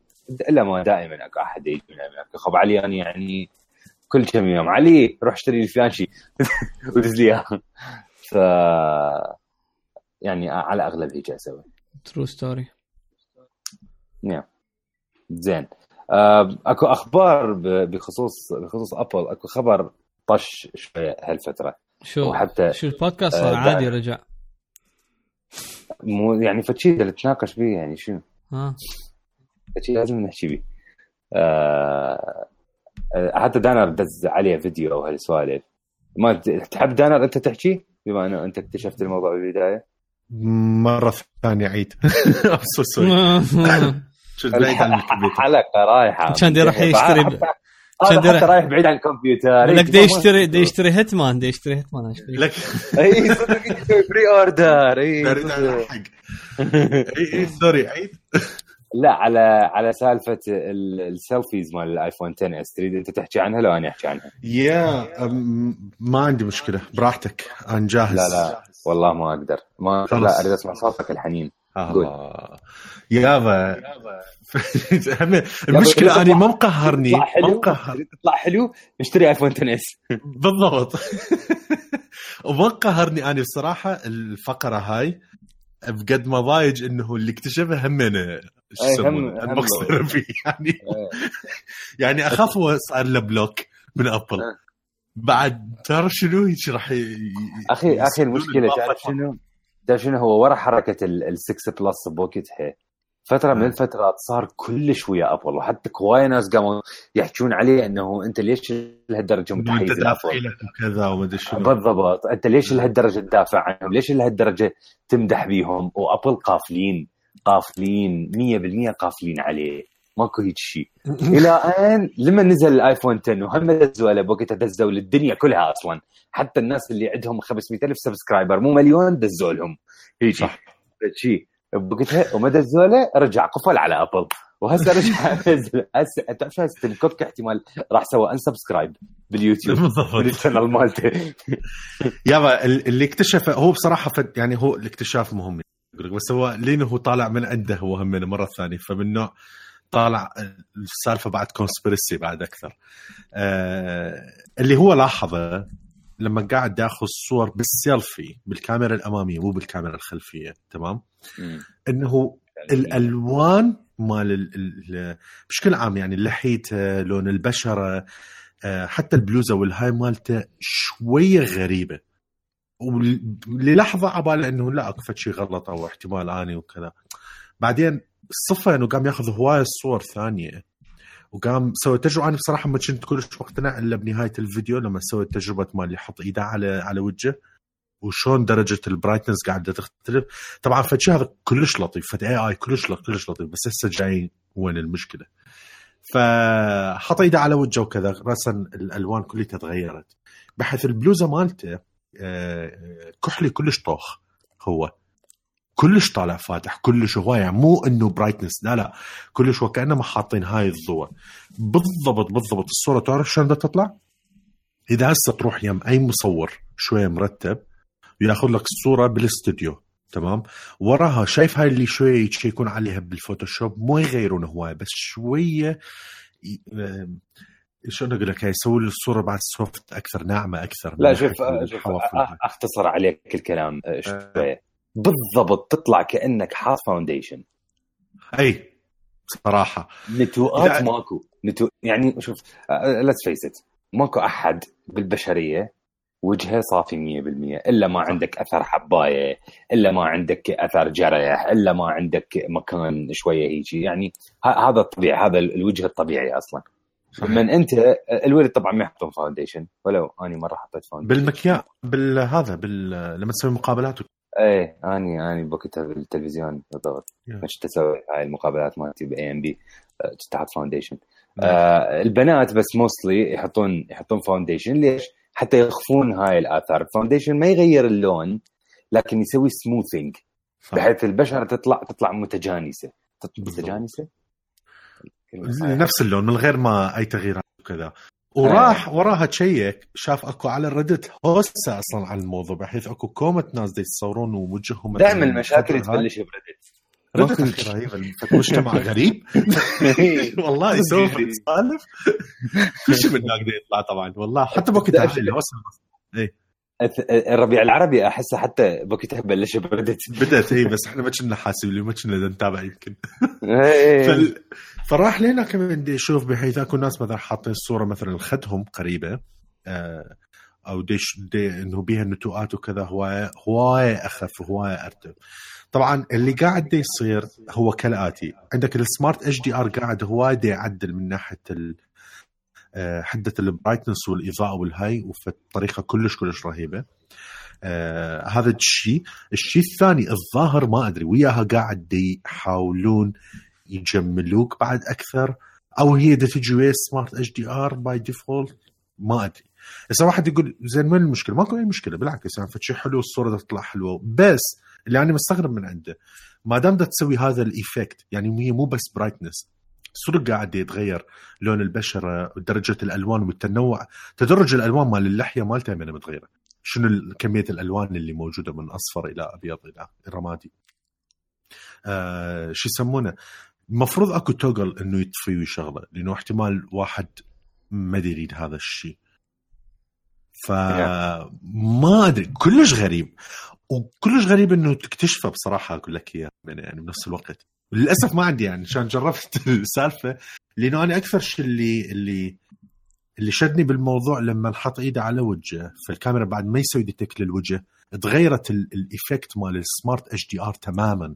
إلا ما دائما اكو أحد يجي من أمريكا. خب علي أنا يعني كل كم يوم. علي روح اشتري لي فلان شيء <laughs> ودز لي اياه ف يعني على اغلب هيك أسوي. true story نعم. زين. آه، أكو أخبار بخصوص بخصوص أبل. أكو خبر طش شوية هالفترة. شو؟ وحتى شو البودكاست؟ آه، صار دا- عادي رجع مو يعني فشي اللي نتناقش به يعني شنو؟ ها فشي لازم نحكي به. آه آه، حتى دانر دز عليه فيديو أو هالسوالف. ما تحب دانر أنت تحكي؟ بما أنه أنت اكتشفت الموضوع بالبداية. مرة ثانية عيد. <laughs> <laughs> الكمبيوتر؟ حلقة رايحه كان راح يشتري حتى- هذا حتى راح- رايح بعيد عن الكمبيوتر لك دي يشتري دي يشتري Hitman دي يشتري Hitman فيك؟ لك <laughs> اي صدق يسوي pre-order. اي اي اي sorry عيد. <laughs> لا على على سالفة ال- ال selfies مال ال iPhone 10 S تريد أنت تحكي عنها لو أنا أحكي عنها؟ يا ما عندي مشكلة. براحتك. أنا جاهز. لا لا. والله ما أقدر. ما. لا أريد أسمع صوتك الحنين. الله يابا <laughs> المشكلة أني ما مقهرني. تطلع ما حلو مقهر. تطلع حلو؟ اشتري iPhone 10 S بالضبط. <laughs> وما قهرني أني بصراحة الفقرة هاي بقد ما ضايج إنه اللي اكتشفها همنا شو أي، هم- يسمونه Unbox ضايج. Therapy يعني يعني أخاف هو صار له block من Apple. أه. بعد تعرف شنو؟ هيك راح أخي أخي المشكلة تعرف. شنو؟ تعرف شنو هو؟ ورا حركة ال 6 Plus بوقتها فترة من أه. الفترات صار كلش ويا Apple وحتى هواي ناس قاموا يحجون عليه إنه أنت ليش لهالدرجة متحيز ل Apple وكذا وما أدري شنو. بالضبط. أنت ليش لهالدرجة تدافع عنهم؟ ليش لهالدرجة تمدح بيهم؟ و Apple قافلين. قافلين. 100% قافلين عليه. ماكو هيك شيء إلى <laughs> أن لما نزل ال iPhone 10 وهم دزوا له بوقتها دزوا للدنيا كلها أصلا. حتى الناس اللي عندهم 500 ألف subscriber مو مليون دزوا لهم. هيجي. صح. شيء بوقتها وما دزوا له رجع قفل على Apple. وهسه رجع <laughs> نزل. هسه تعرف شو هسه Tim Cook احتمال راح سوى unsubscribe بال YouTube. من بالضبط <laughs> مالته. يابا ال- اللي اكتشفه هو بصراحة فد يعني هو الاكتشاف مهم. بس هو لين هو طالع من عنده هو همنا مرة ثانية. فمن نوع طالع السالفة بعد conspiracy بعد أكثر. آه اللي هو لاحظه لما قاعد ياخذ صور بالسيلفي بالكاميرا الأمامية مو بالكاميرا الخلفية تمام؟ إنه الألوان مال ال- ال- بشكل عام يعني لحيته لون البشرة آه، حتى البلوزة والهاي مالته شوية غريبة. وللحظه عبالي إنه لا أكو شيء غلط أو احتمال آني وكذا. بعدين الصفه إنه قام ياخذ هواية صور ثانية. وقام سوى تجربة. أنا بصراحة ما كنت كلش مقتنع إلا بنهاية الفيديو لما سوى تجربه مال يحط إيده على على وجهه وشون درجة ال brightness قاعدة تختلف. طبعا فشي هذا كلش لطيف فد اي اي كلش كلش لطيف بس هسه جاي وين المشكلة؟ فحط إيده على وجهه وكذا راسا الألوان كلها تغيرت بحيث البلوزة مالته آه، كحلي كلش طوخ هو. كلش طالع فاتح كلش هواية يعني مو إنه brightness لا لا كلش وكانما حاطين هاي الضوء بالضبط بالضبط الصورة تعرف شلون بدها تطلع؟ إذا هسه تروح يم أي مصور شوية مرتب وياخذ لك الصورة بالاستوديو تمام؟ وراها شايف هاي اللي شوية يشيكون عليها بال Photoshop مو يغيرون هوايه بس شوية شلون أقول لك؟ يسوي لي الصورة بعد soft أكثر ناعمة أكثر لا شوف شوف. أختصر عليك الكلام آه، شوية بالضبط تطلع كأنك حاط foundation أي صراحة. نتوءات ماكو. نتو يعني شوف let's face it ماكو أحد بالبشرية وجهه صافي 100% إلا ما عندك أثر حباية إلا ما عندك أثر جرح إلا ما عندك مكان شوية هيجي. يعني ه- هذا الطبيعي هذا الوجه الطبيعي أصلا. من أنت الولد طبعا ما يحطون foundation ولو أني مرة حطيت foundation بالمكياج بالهذا بال... لما تسوي مقابلات إيه أني أني بوقتها بالتلفزيون بالضبط Yeah. مش تسوي هاي المقابلات مالتي باي ام بي تحط foundation. آه البنات بس mostly يحطون يحطون foundation ليش؟ حتى يخفون هاي الآثار ال foundation ما يغير اللون لكن يسوي smoothing. بحيث البشرة تطلع تطلع متجانسة بالضبط. متجانسة. نفس اللون من غير ما أي تغييرات وكذا وراح وراها تشيك شاف أكو على الردت هوسه أصلا على الموضوع بحيث أكو كومة ناس دي يتصورون ووجههم دائما المشاكل. تبلش بريدت ردت رهيبه مجتمع غريب. <laughs> والله <laughs> يسولف يتسالف كل شيء من هناك يطلع طبعا والله حتى هاي <laughs> الهوسه الربيع العربي احسه حتى بوقتها بلش بريدت <laughs> بدأت اي بس إحنا ما كنا حاسبين ما كنا نتابع يمكن. إيه. فال... فراح لنا كمان دي يشوف بحيث أكو ناس مثلا حاطين الصورة مثلا خدهم قريبة آه أو ديش دي إنه بيها نتوءات وكذا هواية هواية أخف هواية أرتب. طبعا اللي قاعد يصير هو كالآتي. عندك السمارت إتش دي آر قاعد هواية يعدل من ناحية ال... آه، حدة ال brightness والإضاءة والهاي وبطريقه كلش كلش رهيبة. آه هذا الشيء الشيء الثاني الظاهر ما أدري وياها قاعد يحاولون يجملوك بعد أكثر أو هي تجي ويا smart HDR by default ما أدري. هسه واحد يقول زين وين المشكلة؟ ماكو أي مشكلة بالعكس يعني فشي حلو الصورة تطلع حلوة. بس اللي أنا مستغرب من عنده ما دام دا تسوي هذا ال effect يعني هي مو بس brightness صدق قاعد يتغير لون البشرة ودرجه الألوان والتنوع. تدرج الألوان مال اللحية مالته من متغيرة. شنو كمية الألوان اللي موجودة من أصفر إلى أبيض إلى رمادي. آه شو يسمونه؟ المفروض أكو توجل إنه يطفي ويشغله لأنه احتمال واحد ما يريد هذا الشيء فما أدري كلش غريب. وكلش غريب إنه تكتشفه بصراحة أقول لك إياه يعني بنفس الوقت. للأسف ما عندي يعني عشان جربت <laughs> السالفة. لأنه أنا أكثر شيء اللي اللي اللي شدني بالموضوع لما نحط إيده على وجهه فالكاميرا بعد ما يسوي detect للوجه تغيرت ال- ال effect مال السمارت اتش دي ار تماما.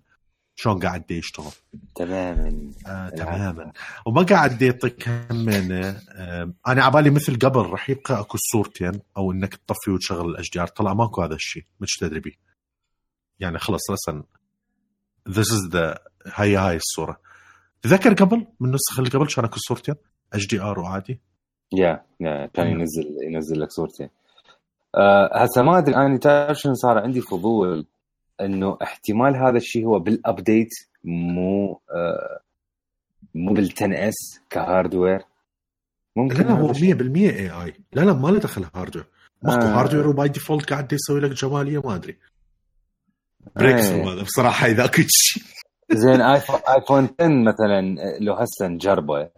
شلون قاعد يشتغل؟ تماما. آه تماما. وما قاعد يعطيك همينه آه أنا عبالي مثل قبل راح يبقى أكو صورتين أو إنك تطفي وتشغل ال HDR طلع ماكو هذا الشيء مش تدري بيه. يعني خلص رسن this is the هاي هاي الصورة. تذكر قبل؟ من النسخه اللي قبل كان اكو صورتين HDR وعادي يا يا كان ينزل ينزل لك صورتين. آه هسه ما أدري أنا تعرف شنو صار؟ عندي فضول إنه احتمال هذا الشيء هو بال update مو آه مو بال 10 S ك hardware. ممكن لا لا هو هذا 100% الشيء. اي اي لا لا ما له دخل hardware ماكو آه. هاردوير و by default قاعد يسوي لك جماليه ما أدري. بريك إيه. هذا بصراحة إذا أكو شيء. زين ايفون آيفون 10 مثلا لو هسه نجربه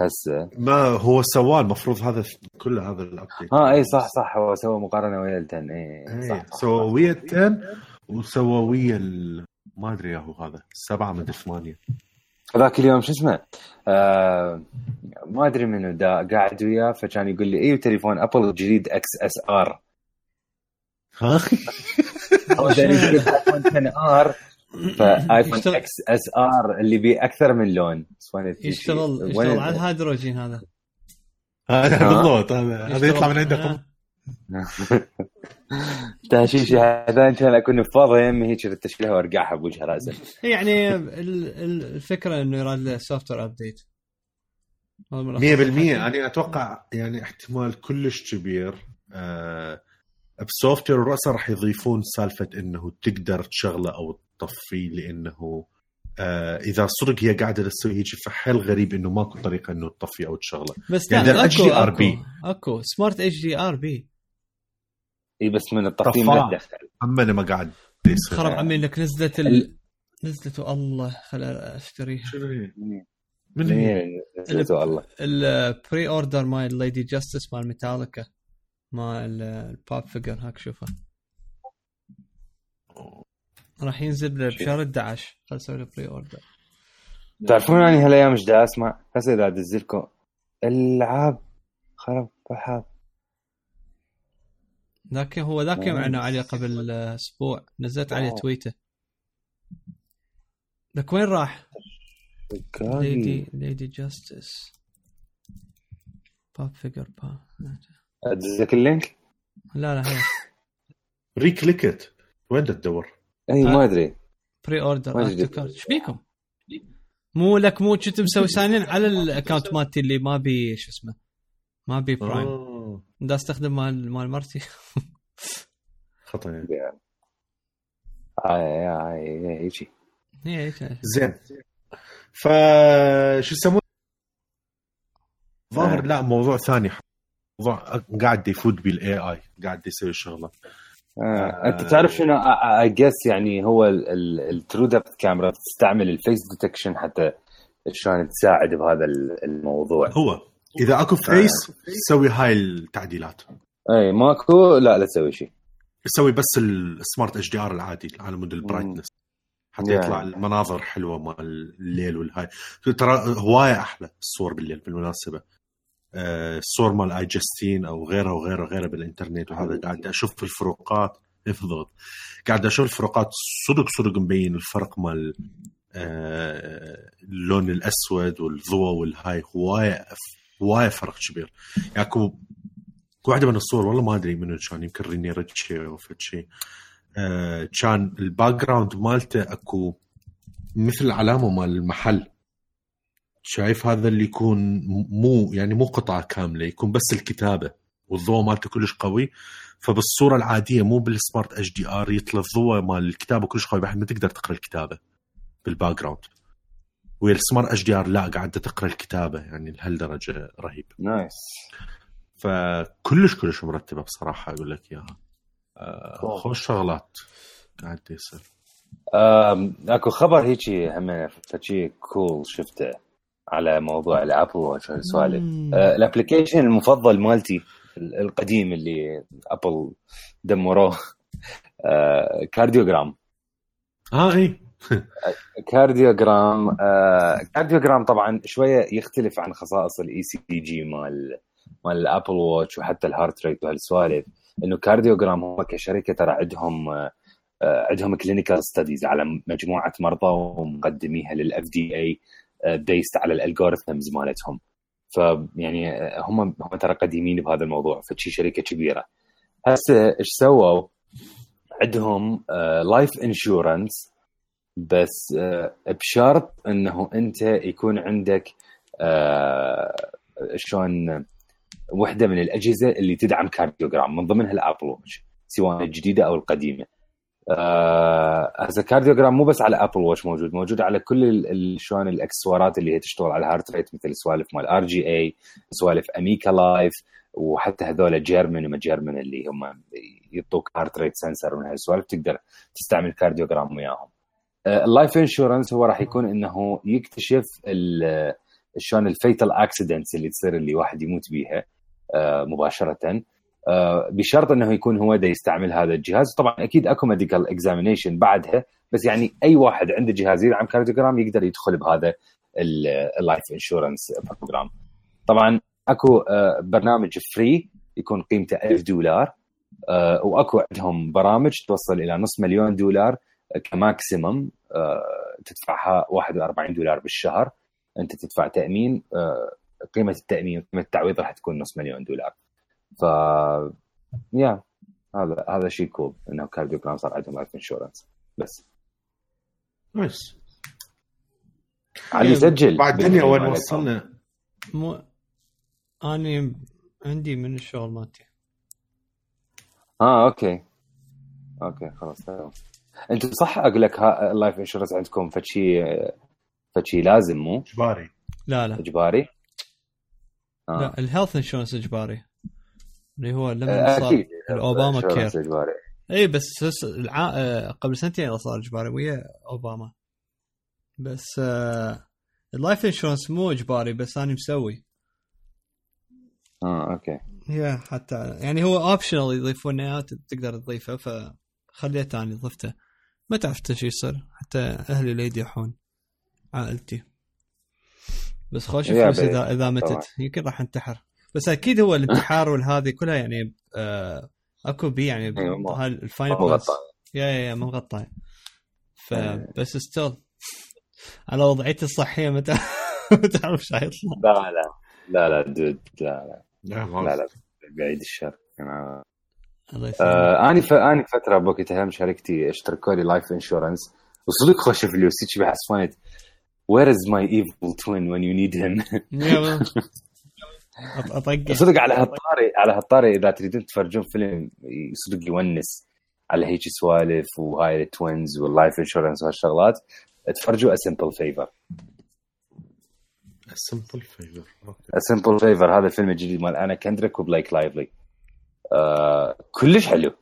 هسه. ما هو سواه المفروض هذا كل هذا ال update ها إي صح صح هو سوى مقارنة ويا ال 10 إي صح, سوى. ويا ال 10 وسوى ويا ال- ما أدري يا هو هذا السبعه من الثمانية. ذاك اليوم شو اسمه؟ آه ما أدري منو دا قاعد وياه فكان يقول لي أيوه تليفون أبل الجديد XSR ها؟ ايفون 10 R فايفون XSR اللي بيه أكثر من لون يشتغل؟ يشتغل على الهيدروجين هذا هذا ها؟ بالضبط هذا يطلع من عندكم آه. <laughs> تهشيش هذا كان أكون فاضي يمي هيك التشكيله وارقعها بوجه راسه يعني ال- ال- الفكرة إنه يراد له software update 100% أنا أتوقع يعني احتمال كلش كبير آه ب software راح يضيفون سالفة إنه تقدر تشغله أو تطفيه لأنه آه إذا صدق هي قاعدة تسوي هيك فحيل غريب إنه ماكو طريقة إنه تطفي أو تشغله. بس يعني لا أكو HDR أكو أكو. سمارت اتش دي ار بي إي بس من. لا تدخل. اما أنا ما قاعد يصير. خرب عمي لك نزلت ال... نزلت الله خل أشتريها. شنو هي؟ من هي؟ مين نسيته والله البري اوردر مال ليدي جاستس مال ميتاليكا مال الباب فيجر هاك شوفه. راح ينزل بشهر 11 خل أسوي له بري اوردر تعرفون اني هالايام إيش دا اسمع؟ هسه دا ادز لكم العاب خرب بحاب ذاك هو ذاك يوم آه. عنا عليه قبل أسبوع نزلت عليه آه. تويته لك وين راح؟ ليدي ليدي جاستس باب فيجر باب أدز لك اللينك؟ لا لا هي <laughs> ريكليكت وين تدور؟ اي آه. ما أدري بري اوردر آه،. إيش بيكم؟ مو لك مو كنت مسوي ساينين على الاكونت مالتي اللي ما بي شو اسمه ما بي برايم آه. دا أستخدم مال مال مرتي <laughs> خطأ يعني. هاي هاي هيجي هي هيك. زين ف شو يسمونه ظاهر آه. لا موضوع ثاني موضوع قاعد يفوت بال AI قاعد يسوي شغلة آه. أنت تعرف شنو؟ اي جس يعني هو ال TrueDepth camera تستعمل ال face detection حتى شلون تساعد بهذا ال- الموضوع. هو. إذا أكو face سوي هاي التعديلات. اي ماكو؟ لا لا تسوي شيء يسوي بس السمارت اتش دي ار العادي على مود ال brightness حتى Yeah. يطلع المناظر حلوة مال الليل والهاي. ترى هواية أحلى الصور بالليل بالمناسبة. آه، الصور مال iJustine أو غيرها وغيرها وغيرها بالإنترنت وهذا قاعد أشوف الفروقات. بالضبط قاعد أشوف الفروقات صدق صدق مبين الفرق مال آه، اللون الأسود والضوء والهاي. هوايه هوايه فرق كبير. يعني اكو واحدة من الصور والله ما أدري منو كان يمكن Rene Ritchie أو شيء آه، كان ال background مالته أكو مثل العلامة مال المحل. شايف هذا اللي يكون مو يعني مو قطعة كاملة يكون بس الكتابة والضوء مالته كلش قوي. فبالصورة العادية مو بالسمارت إتش دي آر يطلع الضوء مال الكتابة كلش قوي بحيث ما تقدر تقرأ الكتابة بال background ويا السمارت إتش دي آر لا قاعدة تقرأ الكتابة يعني لهالدرجة رهيب. nice. فكلش كلش مرتبة بصراحة أقول لك إياها. آه،. خوش شغلات قاعد يصير أكو خبر هيجي هم فشي cool شفته. على موضوع ال Apple Watch والسوالف مم. آه، ال application المفضل مالتي ال- القديم اللي أبل دمروه آه، Cardiogram آه اي Cardiogram آه، Cardiogram طبعا شوية يختلف عن خصائص ال ECG مال مال ال Apple Watch وحتى ال heart rate وهالسوالف إنه Cardiogram هم كشركة ترى عندهم آه، عندهم clinical studies على مجموعة مرضى ومقدميها لل FDA based على ال algorithms مالتهم فيعني آه، هم هم ترى قديمين بهذا الموضوع فشي شركة كبيرة هسه إيش سووا؟ عندهم life insurance بس آه، بشرط إنه أنت يكون عندك آه، شلون وحدة من الأجهزة اللي تدعم Cardiogram من ضمنها الأبل سواء الجديده أو القديمة. آه، هذا Cardiogram مو بس على Apple Watch موجود موجود على كل شلون الإكسسوارات اللي هي تشتغل على ال heart rate مثل سوالف مال ار جي اي سوالف اميكا لايف وحتى هذول Garmin وما Garmin اللي هم يعطوك heart rate sensor من هالسوالف تقدر تستعمل كارديوجرام وياهم. ال life insurance هو راح يكون إنه يكتشف شلون ال fatal accidents اللي تصير اللي واحد يموت بيها آه، مباشرة آه، بشرط أنه يكون هو دا يستعمل هذا الجهاز. طبعا أكيد أكو medical examination بعدها بس يعني أي واحد عنده جهاز يدعم كارديوجرام يقدر يدخل بهذا ال life insurance program طبعا أكو آه، برنامج free يكون قيمته 1000 دولار آه، وأكو عندهم برامج توصل إلى نص مليون دولار ك maximum آه، تدفعها 41 دولار بالشهر. أنت تدفع تأمين آه، قيمة التأمين قيمه التعويض راح تكون نص مليون دولار. ف يا هذا هذا شيء cool إنه كارديوجرام صار عندهم لايف انشورنس بس. nice علي سجل بعد الدنيا وين وصلنا؟ مو اني عندي من الشغل مالتي. آه okay. okay خلاص تمام. أنتم صح أقول لك ال life insurance عندكم فشي فشي لازم مو؟ إجباري. لا لا. إجباري؟ آه. لا ال health insurance إجباري. اللي هو لما آه، صار أكيد. insurance care. اجباري اي بس الع... آه، قبل سنتين صار إجباري ويا أوباما. بس آه ال life insurance مو إجباري بس أنا مسوي. آه okay. yeah حتى يعني هو optional يضيفون إياه تقدر تضيفه فخليته أنا ضفته. ما تعرف شو يصير حتى أهلي اللي يديحون عائلتي. بس خوش فلوس اذا إذا. متت. يمكن راح انتحر. بس أكيد هو <laughs> الانتحار والهذه كلها يعني آه أكو بي يعني أيوة، ال final غطاء. yeah yeah yeah ما مغطى. فبس still على وضعيتي الصحية ما تعرف <laughs> ما تعرف إيش حيطلع. لا لا لا لا dude لا لا. لا لا لا بعيد الشر. أنا- الله يسلمك. آه اني ف... اني فترة بوقتها هم شركتي اشتركوا لي life insurance وصدق خوش فلوس هيك بحس فايت where is my evil twin when you need him صدق على هالطاري على هالطاري إذا تريدون تفرجون فيلم صدق يونس على هيك سوالف وهاي ال twins وال life insurance وهالشغلات تفرجوا A Simple Favor. سمبل فيفر أوكي. A Simple Favor هذا الفيلم الجديد مال أنا كندريك وبلايك لايفلي آه كلش حلو.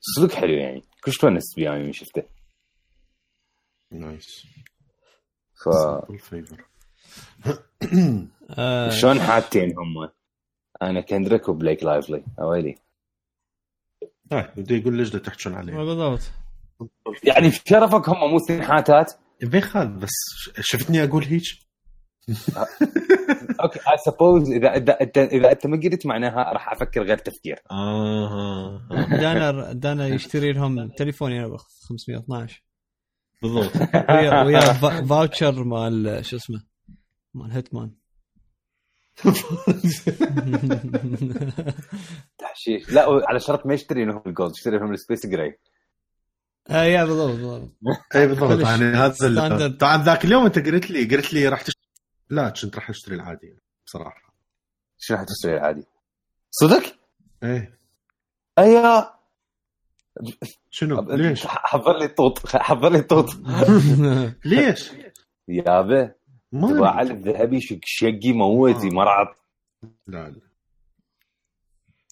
صدق حلو يعني. كلش تونست بيه يعني شفته. نايس ف سمبل فيفر آه، شلون حاطين هم؟ أنا كندريك وبلايك لايفلي. أويلي. بدي يقول ليش بدك تحكون عليه. بالضبط. يعني شرفك هم مو اثنين حاتات بيخال بس شفتني أقول هيك؟ <laughs> أوكي اي سبوز اذا اذا انت إذا أنت ما قلت معناها راح أفكر غير تفكير. آه. دانا دانا يشتري لهم تليفون يعني ب 512 بالضبط. ويا ويا فا- voucher مال شو اسمه؟ مال هيتمان. <laughs> تحشيش. لا على شرط ما يشتري لهم ال gold يشتري لهم ال space gray. آه yeah بالضبط بالضبط. <laughs> اي بالضبط. يعني هذا طبعا ذاك اليوم أنت قلت لي قلت لي راح تشتري لا كنت راح أشتري العادي بصراحة. شنو راح تشتري العادي؟ صدق؟ إيه. ايا شنو؟ ليش؟ حضر لي طوط حضر لي طوط <laughs> ليش؟ يابا ما تباع الذهبي شق شقي موتي آه. مرعب. لا لا.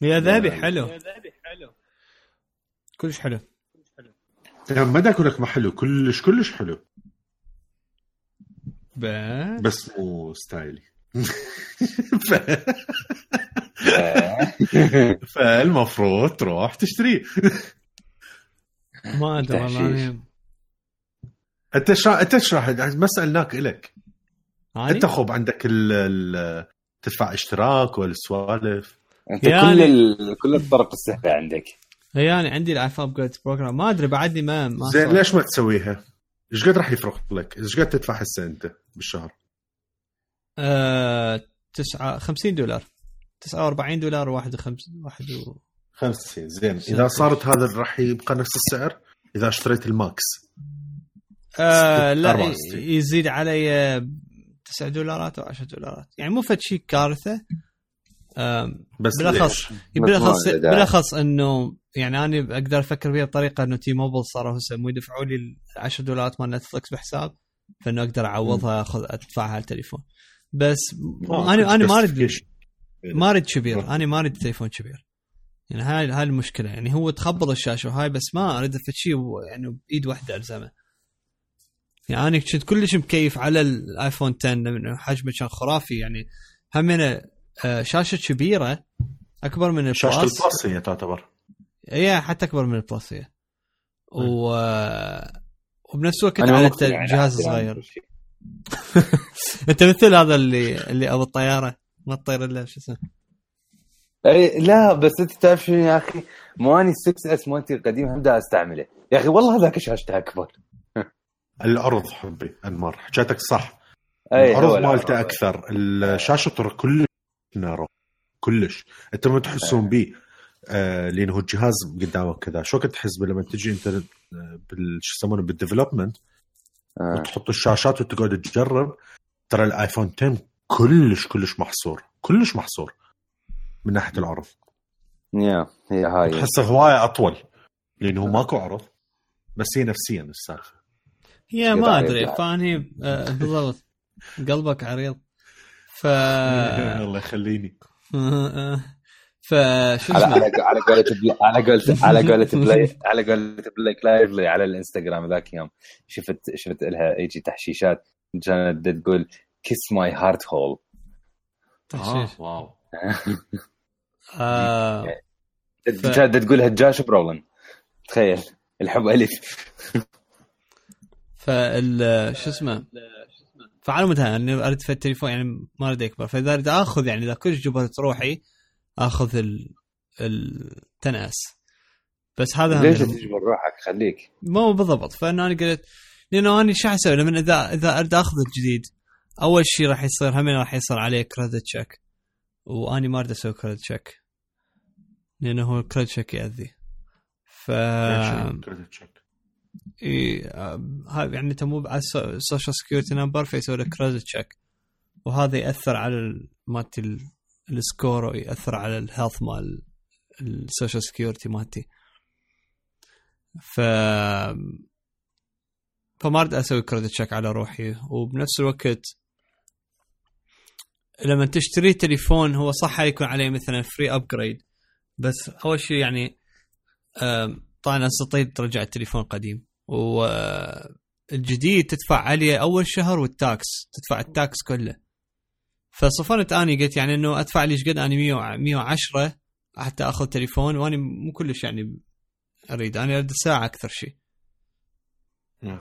يا ذهبي لا. حلو. كلش حلو. يعني ما أقول لك ما حلو كلش كلش حلو. بس. بس مو style ي. <laughs> ف- <laughs> فالمفروض تروح تشتريه ما أدري والله. أنا- أنت شا... أنت إيش راح ما سألناك إلك. أني؟ انت خوب عندك ال... ال... تدفع اشتراك ولا السوالف انت يعني- كل ال... كل الطرق السهلة عندك يعني عندي الايفون upgrade program ما أدري بعدني ما ما زين. ليش ما تسويها؟ إيش قد راح يفرق لك؟ إيش قد تدفع هسه أنت بالشهر؟ آه تسعة 50 دولار 49 دولار وخمس واحد و... 50 زين إذا صارت هذا راح يبقى نفس السعر إذا اشتريت الماكس آه لا 64. ي- يزيد علي 9 دولارات أو 10 دولارات. يعني مو فد شيء كارثة. بس بالأخص؟ بالاخص بالأخص إنه يعني أنا أقدر أفكر فيها بطريقة إنه T-Mobile صاروا هسه مو يدفعوا لي ال 10 دولارات مال نتفلكس بحساب فإنه أقدر أعوضها اخذ أدفعها على التليفون. بس آه، أنا أنا ما اريد. ما أريد كبير. أنا ما أريد تليفون كبير. يعني هاي هاي المشكلة. يعني هو تخبط الشاشة وهاي بس ما أريد في شيء يعني بإيد واحدة ألزمه. يعني أنا كنت كلش مكيف على الايفون 10 لأنه حجمه كان خرافي. يعني همينه آه، شاشة كبيرة أكبر من شاشة البلس البلس هي تعتبر. هي حتى أكبر من البلس هي و وبنفس الوقت على يعني الجهاز عادي، صغير. <laughs> أنت مثل هذا اللي اللي أبو الطيارة؟ ما تطير إلا شو اسمه. اي لا بس أنت تعرف شنو يا أخي؟ مو اني 6 اس مالتي القديم هم دا أستعمله. يا أخي والله هذاك شاشته أكبر. العرض حبي أنمار. حكيتك صح. أي العرض. مالته أكثر. الشاشة ترى كلش نارو. كلش. أنت ما تحسون بيه آه لأنه الجهاز قدامك كذا. شو كنت تحس لما تجي أنت آه، بال شو يسمونه بال development آه. وتحط الشاشات وتقعد تجرب ترى الآيفون 10 كلش كلش محصور. كلش محصور. من ناحية العرض. yeah هي هاي. تحسه هواية أطول. لأنه ماكو عرض. بس هي نفسيا السالفه هي ما أدري. فاني آه، <laughs> بالضبط. قلبك عريض. ف <laughs> الله يخليني. <laughs> فشو على اسمه؟ على على قولة على قولة على قولة بلاي على قولة بلايك لايفلي على الإنستغرام ذاك يوم. شفت شفت لها يجي تحشيشات. كانت تقول كيس ماي هارت هول تحشيش. واو. آه. ف- كانت تقول هجاش برولن. تخيل. الحب ألف. فال شو اسمه؟ فعلى متى اني اريد في التليفون يعني ما اريد يكبر فاذا اريد آخذ يعني إذا كلش جبرت روحي آخذ ال ten S بس هذا ليش يعني- تجبر روحك؟ خليك. مو بالضبط. فأنا أنا قلت لأنه أنا شو أسوي؟ لما اذا إذا أريد آخذ الجديد أول شيء راح يصير همين راح يصير عليه credit check واني ما أريد أسوي credit check لأنه هو ال credit check يأذي. ف credit check إي، آم، هذا يعني أنت مو على ال social security number فيسوي لك credit check وهذا يأثر على ال- مالتي ال- ال score وياثر على ال health مال ال social security مالتي. ف فما أريد أسوي credit check على روحي. وبنفس الوقت لما تشتري تليفون هو صح يكون عليه مثلا free upgrade بس أول شيء يعني طبعا أستطيع ترجع التليفون قديم والجديد تدفع عليه أول شهر وال tax تدفع ال tax كله فصفنت أني قلت يعني إنه أدفع لي قد أني 100 110 حتى آخذ تليفون وأني مو كلش يعني أريد أنا أريد ساعة أكثر شيء نعم.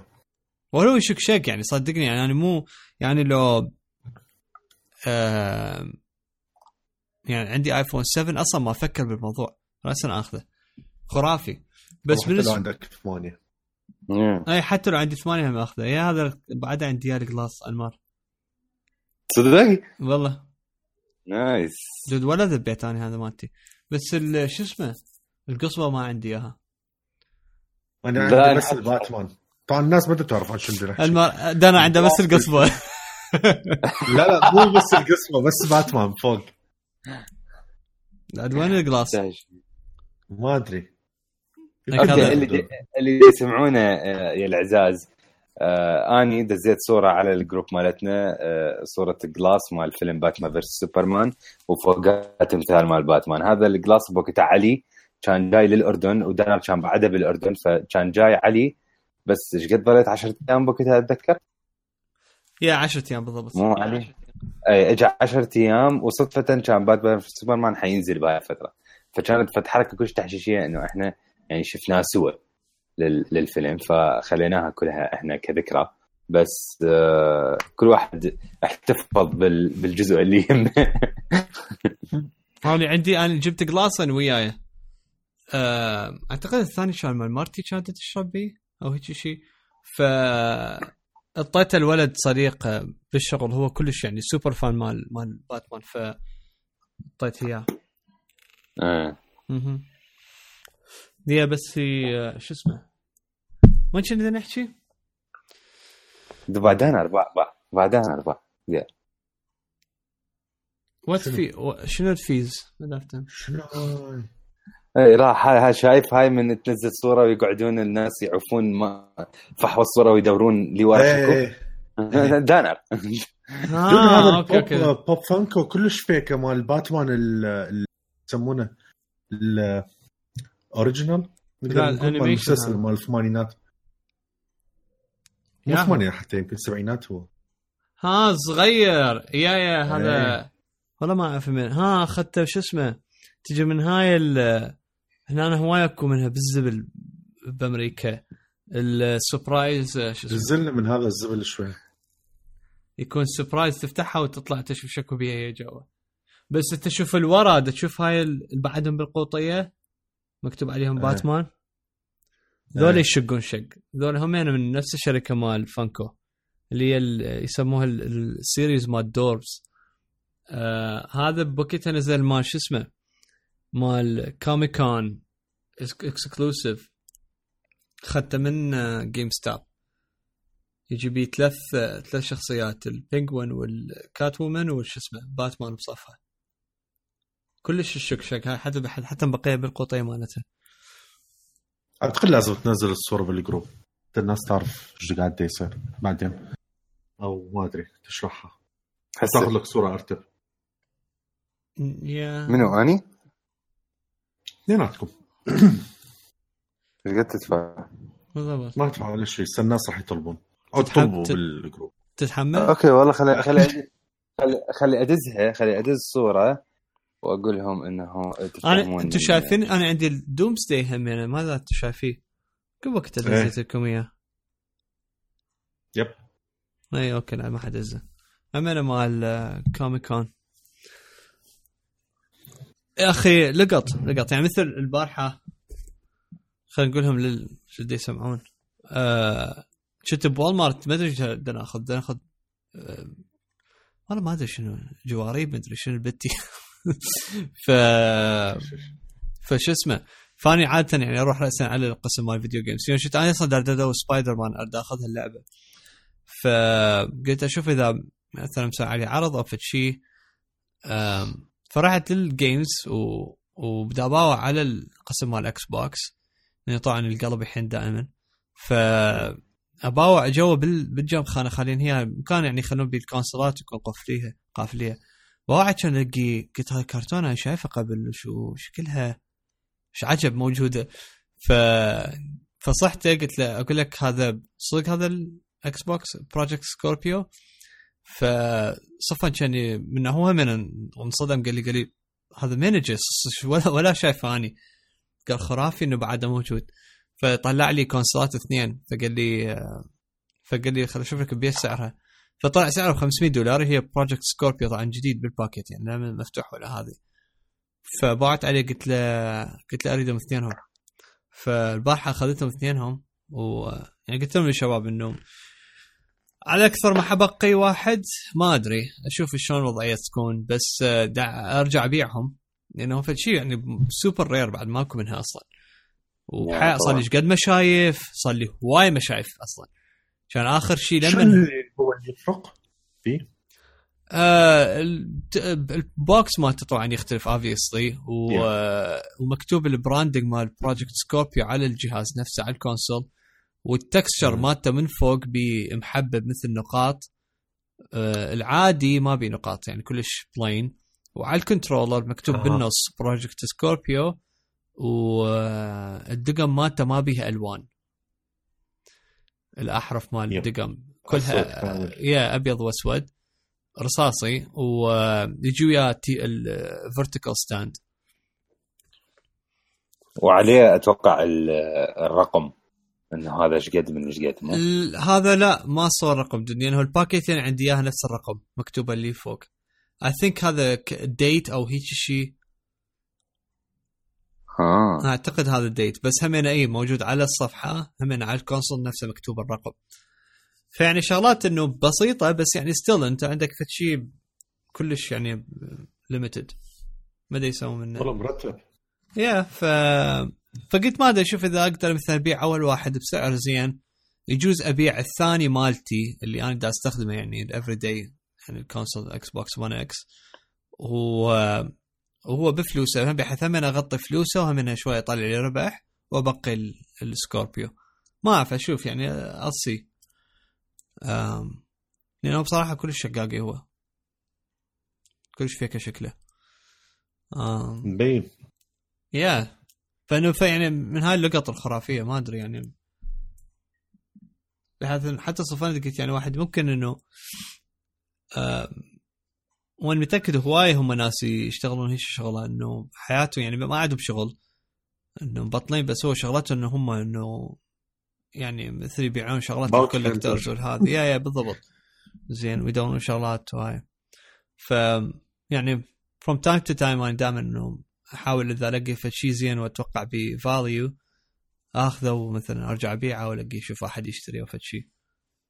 ولو يشك شك يعني صدقني يعني أنا مو يعني لو آه يعني عندي آيفون 7 أصلا ما أفكر بالموضوع راسا آخذه خرافي بس حتى لو بالنسبة عندك ثمانية مم. اي حتى لو عندي ثمانية هم أخذه. yeah هذا بعد عندي اياه ال glass انمار تصدق والله. nice جد ولا ذبيت أنا هذا مالتي. بس ال- شو اسمه؟ القصبة ما عندي إياها. أنا عندي بس الباتمان. طبعا الناس ما تعرف عن شو المار دانا عنده بس القصبة. <laughs> لا لا مو بس القسمه بس باتمان فوق. عاد وين ال glass؟ ما أدري. اللي اللي يسمعونا آه، يا العزاز آه آني دزيت صورة على ال group مالتنا آه صورة glass مال فيلم باتمان versus سوبرمان وفوقها تمثال مال باتمان هذا ال glass بوقتها علي كان جاي للأردن ودانر كان بعده بالأردن فكان جاي علي. بس إيش قد ظليت 10 أيام بوقتها أتذكر؟ يا 10 أيام بالضبط. مو علي. أي اجى 10 أيام وصدفة كان باتمان سوبرمان حينزل بهاي الفترة. فكانت فت حركه كلش تحشيشية إنه إحنا يعني شفناه سوا لل- للفيلم فخليناها كلها إحنا كذكرى. بس آه، كل واحد احتفظ بال- بالجزء اللي يهمه. هوني عندي أنا جبت أنا وياي. آه، أعتقد الثاني كان مال مارتي كانت تشرب بيه أو هيك شيء ف أعطيته الولد صديق آه، بالشغل هو كلش يعني super fan مال مال باتمان ف اعطيته إياه. آه. دي بس هي آه، شو اسمه وين كنا نحكي؟ بعدين أربع بعد- بعدين أربع وات؟ في شنو الفيز؟ ما. شنو؟ اي راح هاي شايف هاي من تنزل صورة ويقعدون الناس يعوفون ما فحوى الصورة ويدورون لي ورا شكو إيه <laughs> دانر آه <laughs> هذا أوكي أوكي بوب, فانكو كلش فيكه مال باتمان ال- ال- يسمونه الاوريجينال لا، المسلسل هذا. مال الثمانينات مو. ثمانينات حتى يمكن سبعينات هو. ها صغير. yeah yeah هذا إيه. والله ما أعرف من. ها اخذته شو اسمه تجي من هاي ال هنا أنا هواي اكو منها بالزبل بأمريكا. ال surprise شو اسمه؟ نزلنا من هذا الزبل شوي. يكون surprise تفتحها وتطلع تشوف شكو بيها هي جوا بس انت تشوف الورا تشوف هاي اللي بعدهم بالقوطية. مكتوب عليهم إيه. باتمان. ذول إيه. يشقون شق. ذول هم يعني من نفس الشركة مال Funko اللي هي يسموها ال- ال series مال Dorbz آه هذا بوقتها نزل مال شو اسمه مال Comic-Con exclusive اخذته من GameStop يجي بيه ثلاث ثلاث شخصيات ال Penguin وال Catwoman وش اسمه باتمان بصفها كلش الشكشك هاي حتى حتى حتى مبقيه بالقوطيه مالته أعتقد لازم تنزل الصورة بال group. الناس تعرف إيش قاعد يصير. بعدين. أو ما أدري. تشرحها. تاخذ لك صورة أرتب. yeah. منو أني؟ اثنيناتكم. <clears throat> إيش قد تدفع؟ بالضبط. ما أدفع ولا شيء. الناس راح يطلبون. أو تطلبوا بال group. تتحمل؟ okay والله خلي خلي خلي خلي أدزها. خلي أدز صوره وأقول لهم انه أنا تفهمون أنتم شايفين؟ أنا عندي ال Doomsday هم يعني ماذا أنتم شايفيه؟ قبل وقت إيه. دزيت لكم إياه. yep. إي okay لا ما حد دزه هم أنا مال آه، Comic-Con يا أخي لقط لقط. يعني مثل البارحة خلينا نقولهم لل شو يسمعون. آه كنت ب Walmart ما أدري إيش بدنا ناخذ بدنا ناخذ آه والله ما أدري شنو جواريب ما أدري شنو البتي. <laughs> <laughs> ف فشو اسمه؟ فاني عادة يعني أروح راسا على القسم مال video games يعني شفت أنا أصلا دار ادور سبايدر مان اريد اخذ هاللعبه فقلت أشوف إذا مثلا مسوي عليه عرض أو شيء فرحت لل games و... أباوع على القسم مال Xbox لأنه طبعا القلب يحن دائما. ف أباوع جوا بال... خانه خالين هي مكان يعني يخلون بيه يكون قفليها قافليه باوع كان الاقي قلت هاي كرتون أنا شايفه قبل شو شكلها إيش عجب موجودة. ف فصحته قلت له أقول لك هذا صدق هذا الاكس بوكس بروجكت سكوربيو فصفا كان من هو من انصدم قال لي قال لي هذا مانجر ولا ولا شايفه أني. قال خرافي إنه بعده موجود. فطلع لي كونسولات اثنين. فقال لي آه، فقال لي خل أشوف لك بيش سعرها. فطلع سعره 500 دولار هي Project Scorpio طبعا جديد بالباكيت يعني لا مفتوح ولا هذه. فبعت عليه قلت له قلت له أريدهم اثنينهم. فالبارحه اخذتهم اثنينهم و يعني قلت لهم للشباب إنه على أكثر ما حبقي واحد ما أدري أشوف شلون الوضعيه تكون بس آه، دع أرجع أبيعهم. لأنه فد شيء يعني super rare بعد ماكو منها أصلا. وحقيقة صار لي قد مشايف صار لي هواي مشايف أصلا. كان آخر شيء لما اللي هو اللي يفرق فيه؟ آه ال box مالته طبعا يختلف obviously و... ومكتوب ال branding مال Project Scorpio على الجهاز نفسه على ال console وال texture مم. مالته من فوق بمحبب مثل نقاط آه العادي ما بي نقاط يعني كلش plain وعلى ال controller مكتوب آه. آه. بالنص Project Scorpio والدقم مالته ما بيها ألوان الأحرف مال. الدقم. كلها. يا أبيض وأسود رصاصي ويجي وياه ال vertical stand وعليه أتوقع ال- الرقم انه هذا إيش قد من إيش قد هذا لا ما صور رقم لأنه الباكيت يعني عندي إياها نفس الرقم مكتوبه اللي فوق. I think هذا date أو هيك شيء ها أعتقد هذا ال date بس همين اي موجود على الصفحة همين على ال console نفسه مكتوب الرقم. فيعني شغلات إنه بسيطة بس يعني still أنت عندك شيء كلش يعني limited ما أدري يسوون منه. والله مرتب. yeah ف فقلت ما أدري أشوف إذا أقدر مثلا أبيع أول واحد بسعر زين يجوز أبيع الثاني مالتي اللي أنا دا أستخدمه يعني ال everyday يعني ال console Xbox 1 X وهو وهو بفلوسه هم بحيث هم اغطي فلوسه وهم أنا شوي يطلع لي ربح وأبقي ال- ال Scorpio. ما أعرف أشوف يعني أصي. أم، لأنه بصراحة كلش شقاقي هو. كلش فيك شكله. مبين yeah. فإنه في يعني من هاي اللقط الخرافية ما أدري يعني. بحيث حتى صفنت قلت يعني واحد ممكن إنه وأنا متأكد هواي هم ناس يشتغلون هيك شغلة إنه حياتهم يعني ما عندهم شغل إنه مبطلين بس هو شغلته إنه هم إنه يعني مثل يبيعون شغلات ال collectors. والهذه yeah yeah بالضبط. زين ويدورون شغلات وهاي ف يعني from time to time أنا دائما إنه أحاول إذا ألاقي شيء زين وأتوقع ب value آخذه ومثلا أرجع أبيعه وألاقي أشوف أحد يشتري أو شيء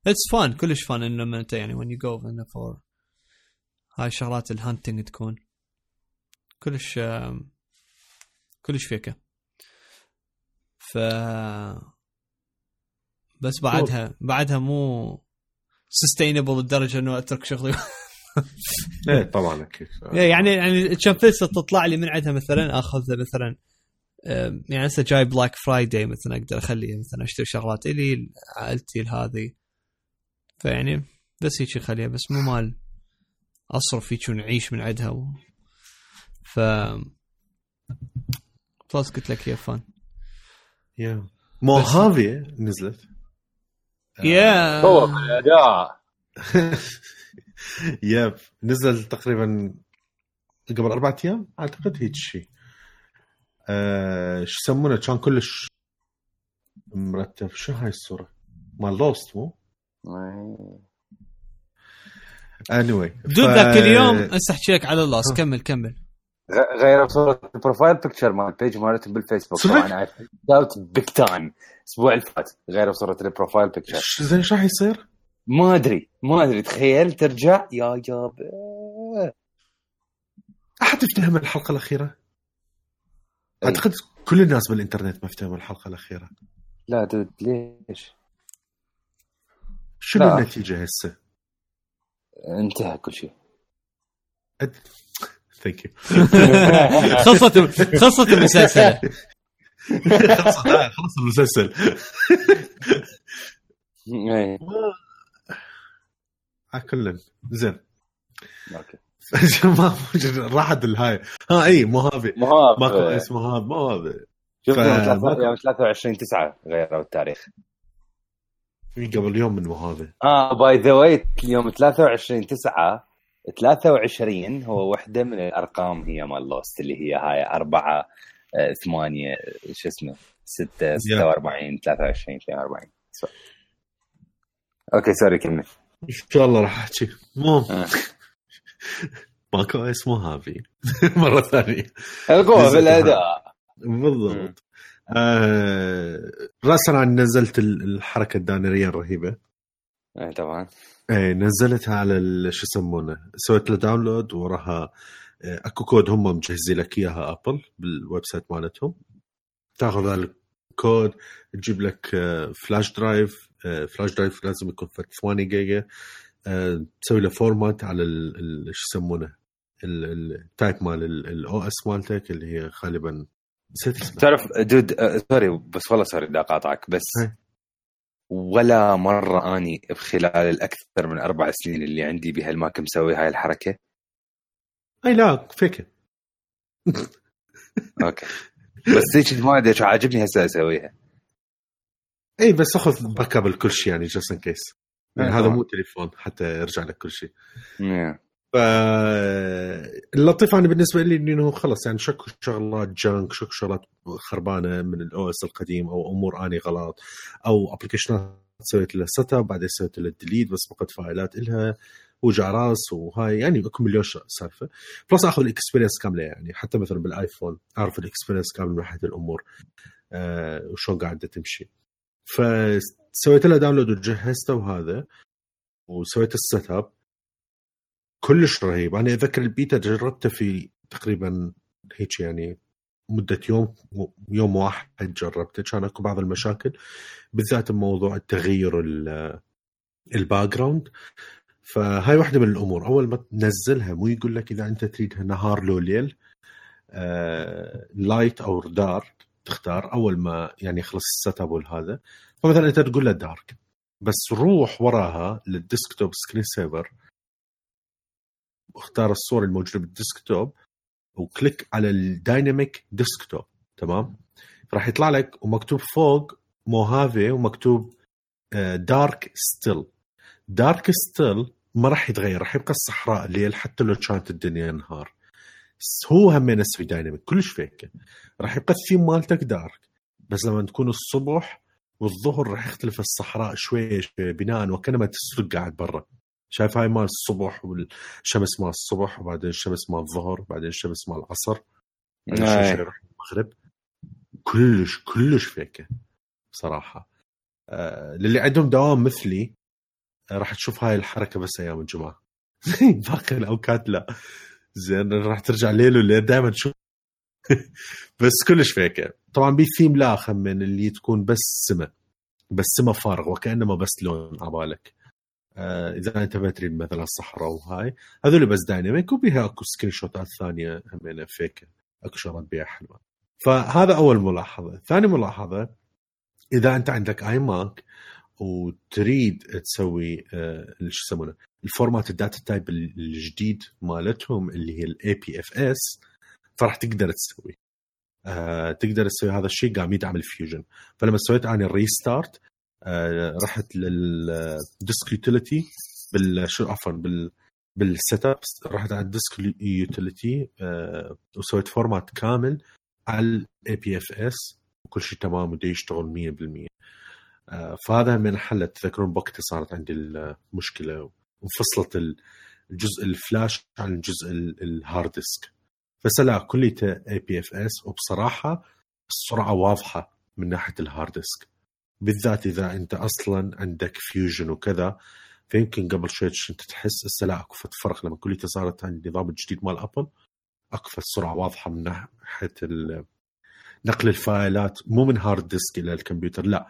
it's fun كلش fun إنه أنت يعني when you go for هاي شغلات ال hunting تكون. كلش كلش فيكة. ف بس بعدها بعدها مو sustainable لدرجة إنه أترك شغلي. <laughs> إيه طبعا أكيد. يعني يعني كم فلسة تطلع لي من عندها مثلا اخذ مثلا يعني هسه جاي Black Friday مثلا أقدر اخلي مثلا أشتري شغلات إلي عائلتي هذه فيعني بس هيك اخليها بس مو مال أصرف هيك ونعيش من عندها و... ف خلاص قلت لك yeah مو بس- هافي نزلت؟ yeah. yep <laughs> نزل تقريبا قبل أربع أيام؟ أعتقد هيك شيء آه شو يسمونه؟ كان كلش مرتب. شو هاي الصورة؟ مال Lost مو؟ Anyway dude ذاك اليوم هسه احكي لك على ال Lost كمل كمل غير صورة ال profile picture مال ال page مالتهم بالفيسبوك صدق؟ طبعا out big time الأسبوع اللي فات غير صورة ال profile picture ش- زين شو راح يصير؟ ما أدري ما أدري تخيل ترجع يا جاب أحد يفتهم الحلقة الأخيرة؟ أي. أعتقد كل الناس بالإنترنت ما افتهموا الحلقة الأخيرة لا dude ليش؟ شنو لا. النتيجة هسه؟ انتهى كل شيء. ثانك يو <laughs> خلصت خلصت المسلسل. خلص المسلسل. إيه. على كل زين. أوكي. <laughs> ما راحت الهاي. ها إي مو هذه مهاب ماكو اسمه هذا مو هذا شوف يوم 23 9 غيروا التاريخ. قبل يوم من هذا آه by the way يوم 23 9 23 هو وحدة من الأرقام هي مال Lost اللي هي هاي 4 8 شو اسمه 6 46 23 42 سو- okay sorry كمل. إن شاء الله راح أحكي. مو. آه. <laughs> ماكو اسمه هذه. <laughs> مرة ثانية. القوه بالاداء بالضبط. آه راسا عن نزلت ال- الحركة الدانريه الرهيبة. إيه طبعا. إيه نزلتها على شو يسمونه سويت له داونلود وراها آه، أكو كود هم مجهزين لك إياها ابل بالويب سايت مالتهم. تاخذ هذا الكود تجيب لك آه، فلاش درايف آه، فلاش درايف لازم يكون فت 8 جيجا آه، تسوي له format على شو يسمونه ال- ال type مال ال OS مالتك اللي هي غالبا تعرف dude آه، sorry بس والله sorry بدي أقاطعك بس إيه. ولا مرة أني بخلال الأكثر من أربع سنين اللي عندي بهال Mac مسوي هاي الحركة. إي لا فيك. <laughs> okay. بس هيك ما أدري شو عاجبني هسه أسويها. إي بس أخذ backup لكل شيء يعني just in case يعني هذا. مو تليفون حتى يرجع لك كل شيء إيه. ف اللطيف أنا بالنسبة لي إنه خلص يعني شكو شغلات junk شكو شغلات خربانة من ال OS القديم أو أمور أني غلط أو application ات سويت لها setup بعدين سويت لها delete بس فقدت file ات إلها وجع راس وهاي يعني أكو مليون سالفة. plus آخذ ال experience كاملة يعني حتى مثلا بال iPhone أعرف ال experience كامل من ناحيه الأمور آه وشلون قاعدة تمشي. فسويت لها download وجهزته وهذا وسويت ال setup كلش رهيب. أنا اتذكر البيتا جربته في تقريبا هيك يعني مدة يوم يوم واحد جربته. كان أكو بعض المشاكل بالذات بموضوع التغيير ال- ال background فهاي واحدة من الأمور. أول ما تنزلها مو يقول لك إذا أنت تريدها نهار لو ليل آه light أو dark تختار. أول ما يعني يخلص ال setup والهذا. فمثلا أنت تقول له dark بس روح وراها لل desktop screen saver واختار الصورة الموجودة بال desktop و click على ال dynamic desktop تمام؟ راح يطلع لك ومكتوب فوق Mojave ومكتوب dark still dark still ما راح يتغير راح يبقى الصحراء ليل حتى لو كانت الدنيا نهار هو هم نفس في دايناميك كلش فيك راح يبقى الثيم مالتك دارك بس لما تكون الصبح والظهر راح يختلف الصحراء شوي شوي بناء وكانما تسرق قاعد برا. شايف هاي مال الصبح والشمس مال الصبح وبعدين الشمس مال الظهر وبعدين الشمس مال العصر بعدين. شوي يروح المغرب؟ كلش كلش فيكة بصراحة. آه للي عندهم دوام مثلي آه راح تشوف هاي الحركة بس أيام الجمعة. <laughs> باقي الأوقات لا. زين راح ترجع ليل وليل. دائما تشوف. <laughs> بس كلش فيكة. طبعا بثيم لا من اللي تكون بس سما بس سما فارغ وكانما بس لون عبالك آه إذا انت ما تريد مثلا الصحراء وهاي هذول بس دايناميك وبيها أكو سكرين شوتات ثانية همينه فيك أكو شغلات بيها حلوة. فهذا أول ملاحظة. ثاني ملاحظة إذا أنت عندك اي ماك وتريد تسوي آه، شو يسمونه ال format ال data type الجديد مالتهم اللي هي ال APFS فراح تقدر تسوي. آه، تقدر تسوي هذا الشيء قام يدعم ال Fusion فلما سويت أنا ال restart آه، رحت لل disk utility بال شو عفوا بال بال setup رحت على ال disk utility أه وسويت format كامل على ال APFS وكل شيء تمام ودا يشتغل 100% أه فهذا من حلت تذكرون بوقتها صارت عندي المشكلة وانفصلت الجزء الفلاش عن الجزء ال hard disk. فهسه كليته APFS وبصراحة السرعة واضحة من ناحية ال hard disk. بالذات إذا أنت أصلا عندك Fusion وكذا فيمكن قبل شوي انت تحس هسه لا أكو فرق لما كليته صارت عند النظام الجديد مال Apple أكو السرعة واضحة من ناحيه نقل ال file ات مو من hard disk إلى الكمبيوتر لا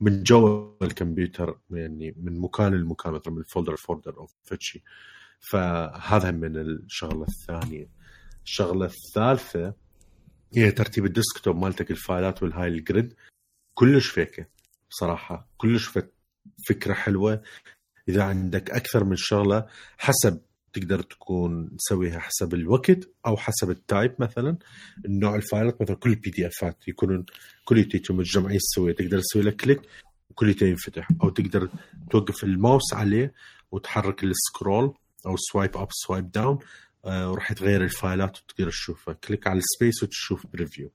من جوا الكمبيوتر يعني من مكان لمكان مثلا من folder folder أو فد شي فهذا من الشغلة الثانية. الشغلة الثالثة هي ترتيب ال desktop مالتك ال file ات والهاي ال grid كلش فيكة. بصراحة. كلش فكرة حلوة. إذا عندك أكثر من شغلة حسب تقدر تكون تسويها حسب الوقت أو حسب ال type مثلا. النوع ال file ات مثلا كل ال PDF ات يكونون كليتهم متجمعين تسويها. تقدر تسوي له click وكليته ينفتح. أو تقدر توقف الماوس عليه وتحرك ال scroll أو swipe up swipe down وراح تغير ال file ات وتقدر تشوفها. click على ال space وتشوف preview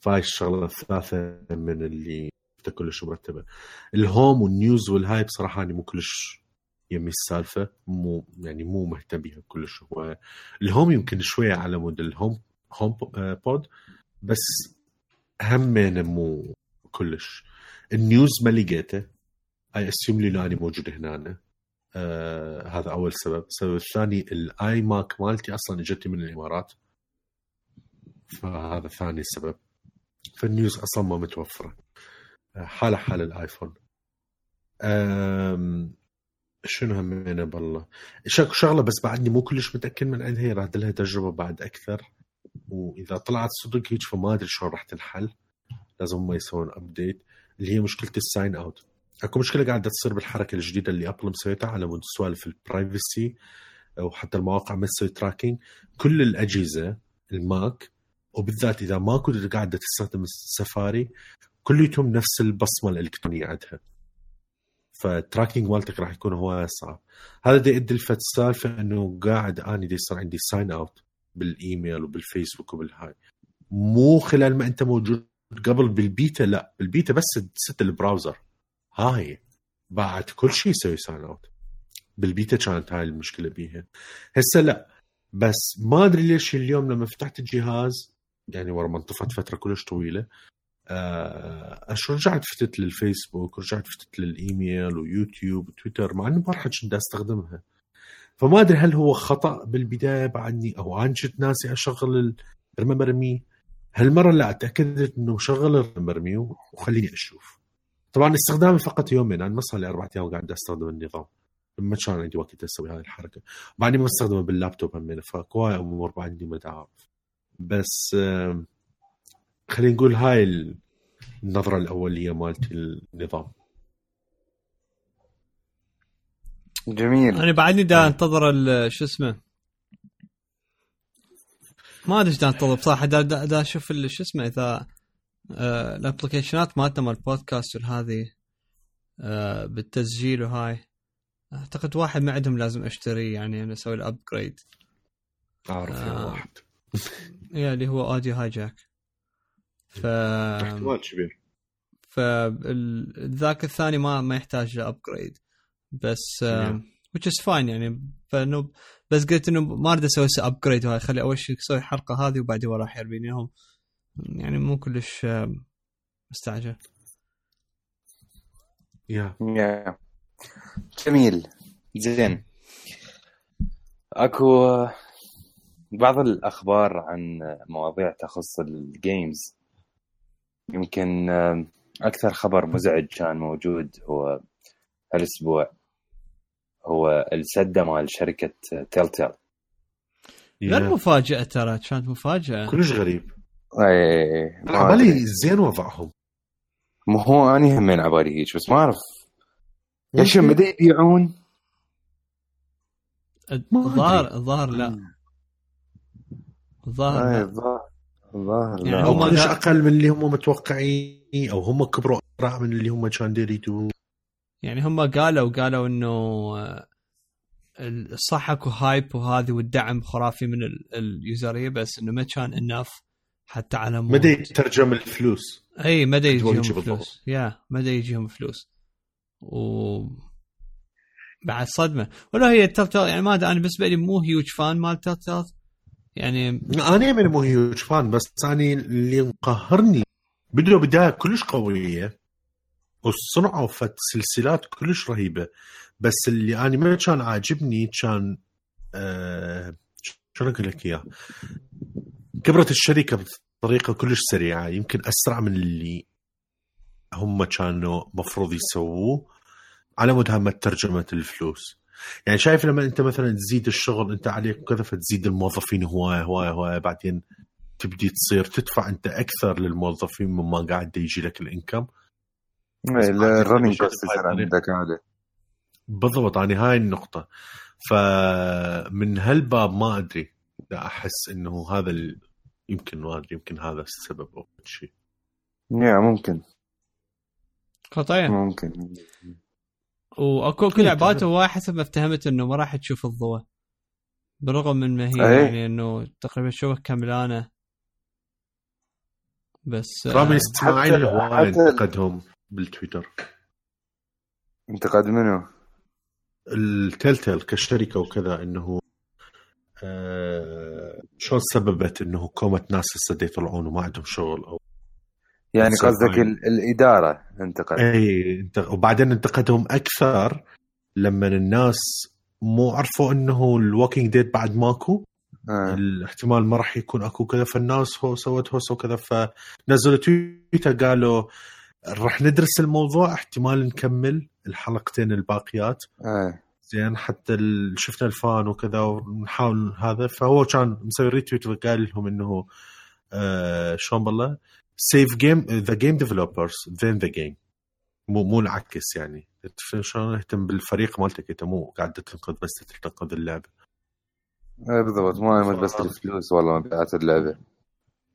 فهاي الشغلة الثلاثه من اللي كلش مرتبة. ال Home وال News والهاي بصراحه اني مو كلش يمي السالفة مو يعني مو مهتم بها كلش. هو ال Home يمكن شوية على مود ال Home HomePod بس همين مو كلش. ال News ما لقيته. I assume لي اني موجود هنا آه هذا أول سبب. السبب الثاني ال iMac مالتي أصلا إجتني من الإمارات. فهذا ثاني سبب. فال News أصلا ما متوفرة. حاله حال الآيفون. شنو همينه بالله؟ شغلة بس بعدني مو كلش متأكد من عندها راح لها تجربة بعد أكثر. وإذا طلعت صدق هيك فما أدري شلون راح تنحل. لازم هم يسوون update اللي هي مشكلة ال sign out أكو مشكلة قاعدة تصير بالحركة الجديدة اللي Apple مسويتها على مود سوالف ال privacy وحتى المواقع ما تسوي tracking كل الأجهزة ال Mac وبالذات إذا ما كنت قاعدة تستخدم السفاري كليتهم نفس البصمة الإلكترونية عندها. فال tracking مالتك راح يكون هو صعب. هذا دي يؤدي لفت سالفة إنه قاعد اني دي يصير عندي sign out بالإيميل وبالفيسبوك وبالهاي. مو خلال ما أنت موجود قبل بالبيتا لا بالبيتا بس test ال browser. هاي بعد كل شيء يسوي sign out بالبيتا كانت هاي المشكلة بيها. هسه لا بس ما أدري ليش اليوم لما فتحت الجهاز يعني ورا ما انطفت فترة كلش طويلة اش رجعت فتت للفيسبوك ورجعت فتت للإيميل ويوتيوب وتويتر مع إنه ما كنت أستخدمها. فما أدري هل هو خطأ بالبداية بعدني أو أنا كنت ناسي أشغل ال remember me هالمرة لا تأكدت إنه شغل ال remember me وخليني أشوف. طبعا استخدامي فقط يومين أنا ما صار لي أربع أيام قاعد أستخدم النظام. ما كان عندي وقت أسوي هذه الحركة. بعدني ما استخدمه باللابتوب همين فكواي أمور عندي ما بس آه خلينا نقول هاي النظرة الأولية مالت النظام. جميل. أنا بعدني دا أنتظر شو اسمه. ما أدري إيش دا أنتظر بصراحة. دا, دا, دا أشوف شو اسمه إذا آه ال application ات مالته مال البودكاست وهذه آه بالتسجيل وهاي. أعتقد واحد ما عندهم لازم أشتري يعني أنا أسوي له upgrade أعرف آه. واحد. <laughs> يا اللي هو Audio Hijack ف احتمال كبير. فذاك الثاني ما ما يحتاج upgrade بس which is fine يعني. فانه بس قلت إنه ما أريد أسوي upgrade وهاي. خلي أول شيء أسوي الحلقة هذه وبعدين راح يرميني لهم يعني مو كلش مستعجل. يا. يا. جميل. زين. أكو بعض الأخبار عن مواضيع تخص الجيمز يمكن أكثر خبر مزعج كان موجود هو هالأسبوع هو السده مال شركة تيل غير مفاجأة ترى كانت مفاجأة. كلش غريب. اي عبالي زين وضعهم. مو هو اني همين عبالي هيك بس ما أعرف. ليش بدا يبيعون؟ الظاهر الظاهر لا. الظاهر. يعني. هم لا- أقل من اللي هم متوقعين أو هم كبروا اسرع من اللي هم كانوا يريدوا يعني هم قالوا قالوا إنه صح اكو hype وهذه والدعم خرافي من ال- ال user ية بس إنه ما كان enough حتى على مود. مدى يترجم الفلوس. إي مدى يجيهم يجي فلوس. يا مدى يجيهم فلوس. و بعد صدمة. ولا هي Telltale يعني ما أدري أنا بالنسبة لي مو huge fan مال Telltale يعني أنا من مو huge fan بس أنا اللي مقهرني بدوا بداية كلش قوية وصنعوا فت سلسلات كلش رهيبة بس اللي أنا ما كان عاجبني كان آه شلون أقول لك إياه؟ كبرت الشركة بطريقة كلش سريعة يمكن أسرع من اللي هم كانوا مفروض يسووه على مود هم ترجمة الفلوس. يعني شايف لما انت مثلا تزيد الشغل انت عليك وكذا فتزيد الموظفين هوايه هوايه هوايه بعدين تبدي تصير تدفع انت أكثر للموظفين مما قاعد يجي لك الإنكم. ال running cost يصير الطريقة. عندك عالي. بالضبط يعني هاي النقطة. فمن هالباب ما أدري لا أحس إنه هذا ال... يمكن ما ادري يمكن هذا السبب أو شيء. يا ممكن. خطايا ممكن. وأكو كل إيه، لعباته تمام. هو حسب ما افتهمت إنه ما راح تشوف الضوء بالرغم من ما هي إيه. يعني إنه تقريبا شبه كاملانه بس آه، رامي إسماعيل حتى- انتقدهم بالتويتر إنتقاد منه ال Telltale كشركة وكذا إنه آه شلون سببت إنه كومة ناس هسه يطلعون وما عندهم شغل أو يعني قصدك الإدارة انتقد إي وبعدين انتقدهم أكثر لما الناس مو عرفوا إنه ال Walking Dead بعد ماكو. آه. الاحتمال ما راح يكون أكو كذا فالناس هو سوت هوس وكذا فنزلوا تويتر قالوا راح ندرس الموضوع احتمال نكمل الحلقتين الباقيات. آه. زين حتى شفنا ال fan وكذا ونحاول هذا فهو كان مسوي retweet وقال لهم إنه آه شلون بالله؟ save game the game developers then the game مو مو العكس يعني. شلون اهتم بالفريق مالتك انت؟ مو قاعد تنقذ بس تنقذ اللعبة. آه بالضبط. ما يهمك بس الفلوس والله مبيعات اللعبة.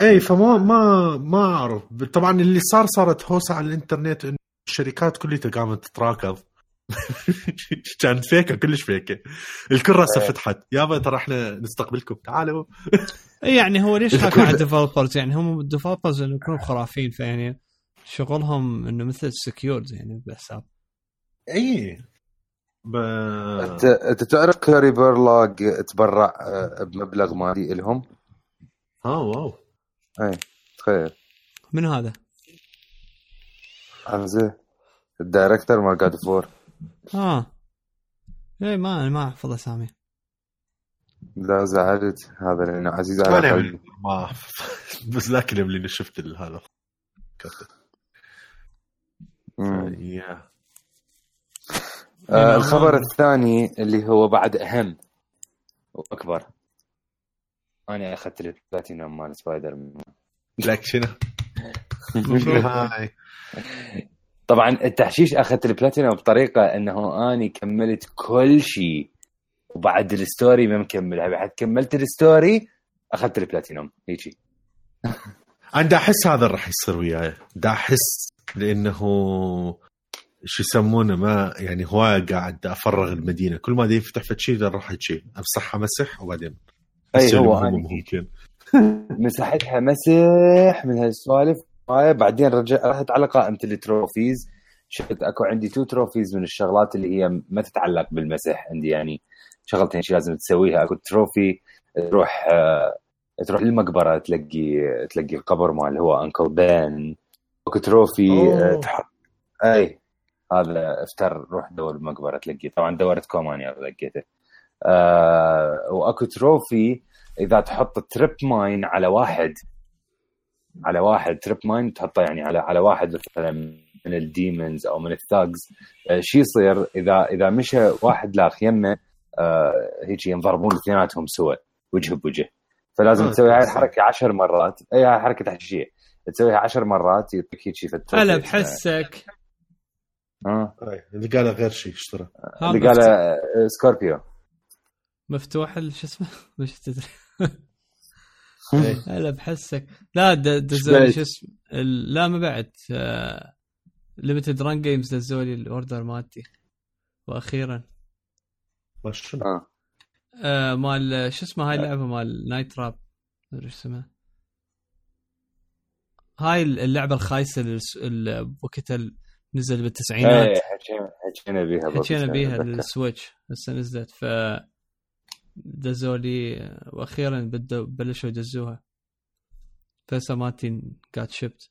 اي فما ما ما أعرف. طبعا اللي صار صارت هوسة على الإنترنت إنه الشركات كلها قامت تتراكض. <laughs> كانت fake ة كلش fake ة. الكل راسه فتحت. يابا ترى إحنا نستقبلكم. تعالوا. <laughs> إيه يعني هو ليش حكوا على ال developers يعني هم ال developers إنه يكونوا خرافين فيعني شغلهم إنه مثل السكيورز يعني بالحساب إي. ب... انت أنت تعرف Cory Barlog تبرع آه، بمبلغ مالي لهم ها wow. اي تخيل. من هذا؟ حمزه ال director مال God of War آه اي ما ما احفظ اسامي لا زعلت. هذا لأنه عزيز على قلبي. ما <laughs> بس لكن اللي شفت هذا. يا آه الخبر الثاني اللي هو بعد أهم وأكبر. أنا اخذت البلاتينوم مال سبايدر مان. لك شنو؟ <laughs> <laughs> هاي. طبعا التحشيش أخذت البلاتينوم بطريقة إنه أني كملت كل شيء وبعد ال story ما مكملها بعد كملت ال story أخذت البلاتينوم هيجي. <laughs> أنا دا احس هذا راح يصير وياي دا احس لأنه شو يسمونه ما يعني هواي قاعد أفرغ المدينة كل ما يفتح دا راح شيء أمسحها مسح وبعدين أي هو ممكن. <laughs> مسحتها مسح من هالسوالف هاي بعدين رجع رحت على قائمه ال trophies. شفت أكو عندي two trophies من الشغلات اللي هي ما تتعلق بالمسح عندي يعني شغلتين شي لازم تسويها. أكو trophy تروح آه، تروح للمقبرة تلاقي تلاقي القبر مال هو Uncle Ben. أكو trophy آه،. تحط أي هذا افتر روح دور المقبرة تلاقيه طبعا دورت كومة يا لقيته. آه وأكو trophy إذا تحط trip mine على واحد. على واحد trip mine تحطه يعني على على واحد مثلا من ال Demons أو من ال thugs آه شو يصير اذا إذا مشى واحد لاخ يمه آه هيك ينضربون اثنيناتهم سوا وجه بوجه. فلازم آه، تسوي هاي. الحركة عشر مرات. اي هاي حركة تحشيشية. تسويها عشر مرات يعطيك هيك في ال trophy هلا. بحسك آه. هاي اللي قاله غير شيء اشترى. ها اللي قاله آه، سكوربيو مفتوح شو اسمه؟ <laughs> مش تدري. هلا بحسك. لا دزوا شو اسمه؟ ال- لا ما بعد. آه، Limited Run Games دزوا لي ال order مالتي. وأخيرا. ما شنو آه. آه مال شو اسمه هاي اللعبة؟ مال Night Trap ما أدري شو اسمها. هاي اللعبة الخايسة وقتها نزل بالتسعينات. حكينا حكينا بيها حكينا بيها. لل Switch. هسه نزلت. ف دزوا لي وأخيرا بدوا بلشوا يدزوها. فهسه مالتي قاعد shipped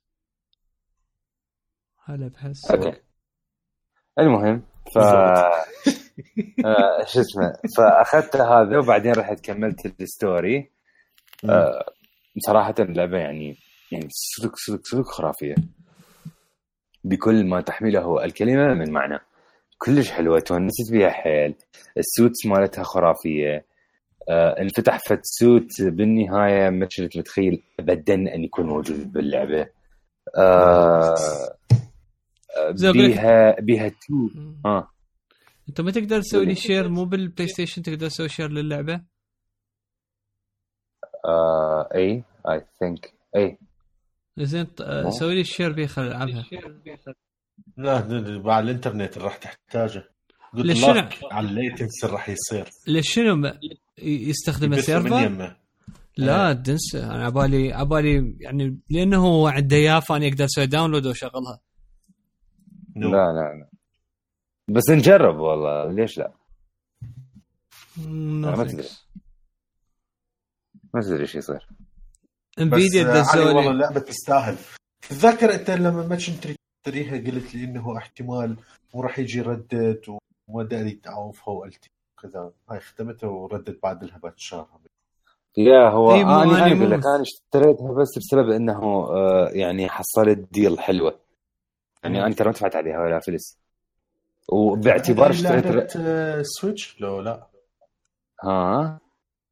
هلا بحس. أوكي. المهم ف آه، شو اسمه فأخذت هذا وبعدين رحت كملت ال story. آه، صراحة اللعبه يعني يعني صدق صدق صدق خرافية. بكل ما تحمله الكلمة من معنى. كلش حلوة تونست بيها حيل. ال suits مالتها خرافية. انفتح فد suit بالنهاية ما كنت متخيل ابدا أن يكون موجود باللعبة. آه آه، بيها بيها two. آه. أنت ما تقدر تسوي لي share مو بال PlayStation تقدر تسوي share للعبة؟ آه اي I think اي زين آه،. سوي لي ال share play خل ألعبها. لا د- د- على الإنترنت راح تحتاجه. ليش لك على ال latency اللي راح يصير. ليش شنو ما- ي- يستخدم يبث من server؟ يمه. لا تنسى أنا عبالي عبالي يعني لأنه هو عنده اياه فاني أقدر أسوي داونلود وأشغلها. لا لا لا. بس نجرب والله. ليش لا؟ No ما. تدري. ما تدري إيش يصير. انفيديا بس آه، علي والله دزولي اللعبة تستاهل. تتذكر أنت لما ما كنت تشتريها قلت لي إنه احتمال مو راح يجي ردت وما ادري تعوفها وقلت كذا. هاي ختمتها وردت بعد لها بعد شهر. يا هو إي، مو- أنا أنا أنا أقول لك أنا اشتريتها بس بسبب إنه آه، يعني حصلت deal حلوة. يعني. أنا ترى ما دفعت عليها ولا فلس. وباعتبار اشتريت آه، Switch؟ لو لا. ها؟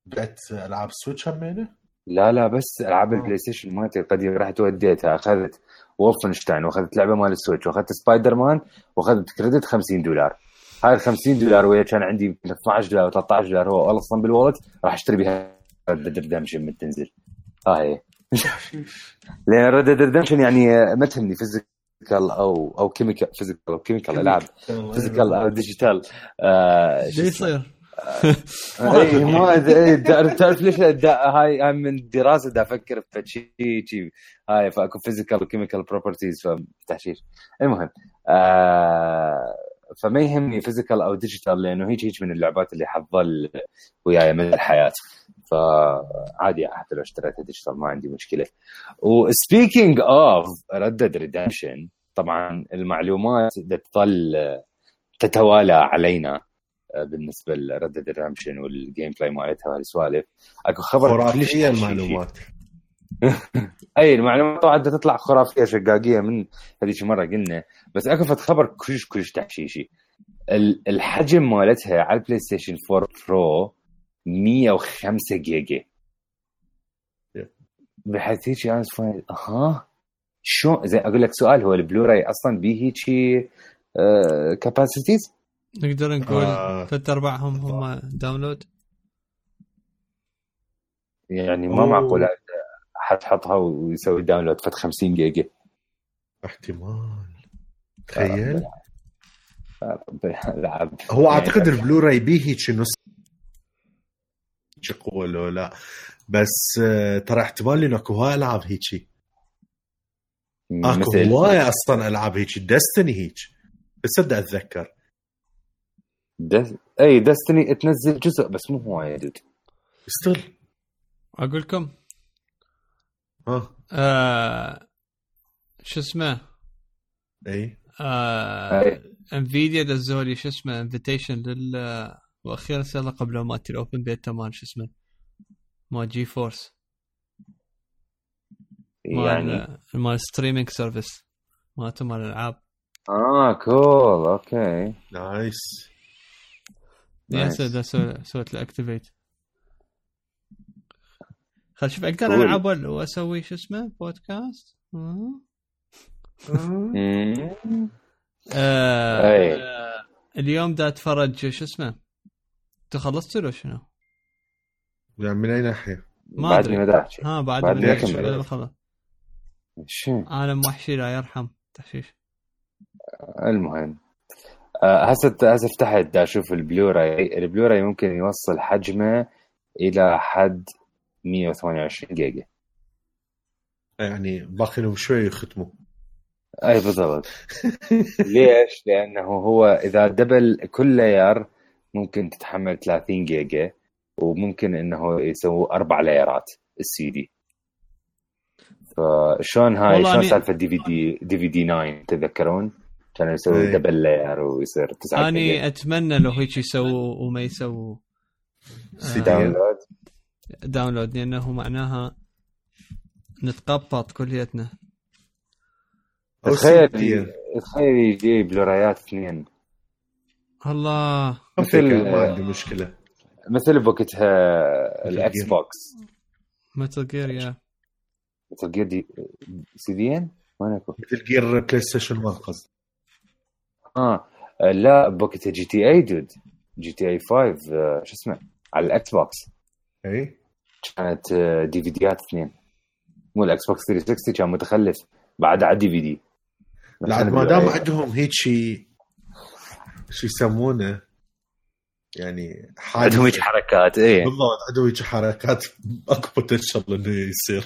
بعت ألعاب Switch همينه لا لا بس ألعاب آه. ال PlayStation مالتي القديمة رحت وديتها أخذت Wolfenstein وأخذت لعبة مال ال Switch وأخذت سبايدر مان وأخذت credit 50 دولار. هاي ال 50 دولار ويا كان عندي يمكن 12 دولار 13 دولار هو أصلا بال wallet راح أشتري بها Red Redemption من تنزل هاي <laughs> لأن Red Redemption يعني ما تهمني physical أو أو chemical physical أو chemical العاب physical أو digital آه شو يصير؟ اي ما أدري، تعرف ليش هاي هاي من دراسة دا أفكر في شيء شيء هاي فأكو physical و chemical properties فتحشيش المهم آه فما يهمني physical أو digital لأنه هيك هيك من اللعبات اللي حتظل وياي مدى الحياة. فعادي حتى لو اشتريتها digital ما عندي مشكلة. و speaking of Red Dead Redemption طبعا المعلومات تظل تتوالى علينا بالنسبة ل Red Dead Redemption وال gameplay مالتها وهالسوالف أكو خبر خرافية. المعلومات. أي المعلومات طبعا بدها تطلع خرافية شقاقية من هذيك مره قلنا. بس اكو فد خبر كلش كلش تحشيشي ال- الحجم مالتها على ال PlayStation 4 Pro 105 جيجا. بحيث هيك أنا فاهم ها شو؟ زين أقول لك سؤال هو البلوراي أصلا بيه هيك capacities نقدر نقول آه. ثلاث ارباعهم هم download يعني ما. معقول حتحطها ويسوي download فد 50 جيجا. احتمال. تخيل. العاب هو أعتقد البلوراي بيه هيك نص هيك قوة لو لا. بس آه، ترى احتمال إنه أكو هواي ألعاب هيك. أكو هواي أصلا ألعاب هيك. Destiny هيك. بس أبدأ أتذكر. دس... إي Destiny تنزل جزء بس مو هواي يا dude. still أقول لكم ها. آه شو اسمه؟ إي. آه. Nvidia دزوا لي شو اسمه؟ invitation لل وأخيرا صار قبل مالتي ال open beta مال شو اسمه؟ مال GeForce يعني؟ مال streaming service مالته مال الألعاب. آه cool okay nice يا سويت له activate خل شوف أقدر. ألعب وأسوي شو اسمه؟ بودكاست؟ آه. آه اليوم دا اتفرج شو اسمه؟ انت خلصت ولا شنو؟ يعني من أي ناحية؟ ما بعدني أدري. ما داحش ها بعد بعد ما خلص شو؟ عالم وحشي لا يرحم. تحشيش. المهم. آه، هسه هسه فتحت أشوف ال Blu-ray ال Blu-ray ممكن يوصل حجمه إلى حد 128 جيجا يعني باقي لهم شوي يختموا أي بالضبط ليش؟ لأنه هو إذا double كل layer ممكن تتحمل 30 جيجا وممكن إنه يسووا أربع layer ات ال CD فشلون هاي شلون سالفة دي في دي دي في دي 9 تتذكرون؟ كانوا يسوي إيه. double layer ويصير 9 أني أتمنى لو هيك يسووا وما يسووا سي آه،. download download لأنه معناها نتقبط كليتنا. تخيل. تخيل يجي. بلورايات اثنين. الله. مثل- ما عندي مشكلة. مثل بوقتها ال Xbox Metal Gear يا. Metal Gear دي سي دي ان وينكم؟ Metal Gear PlayStation 1 قصدي. آه. لا بوقتها جي تي اي دود جي تي اي 5 آه، شو اسمه؟ على ال Xbox اي كانت آه، DVD ات اثنين. مو ال Xbox 360 كان متخلف بعد على DVD. بعد ما دام عندهم هيك شيء شو يسمونه؟ يعني حاجة. عندهم هيك حركات إيه. بالضبط عندهم هيك حركات <laughs> اكو potential إنه يصير.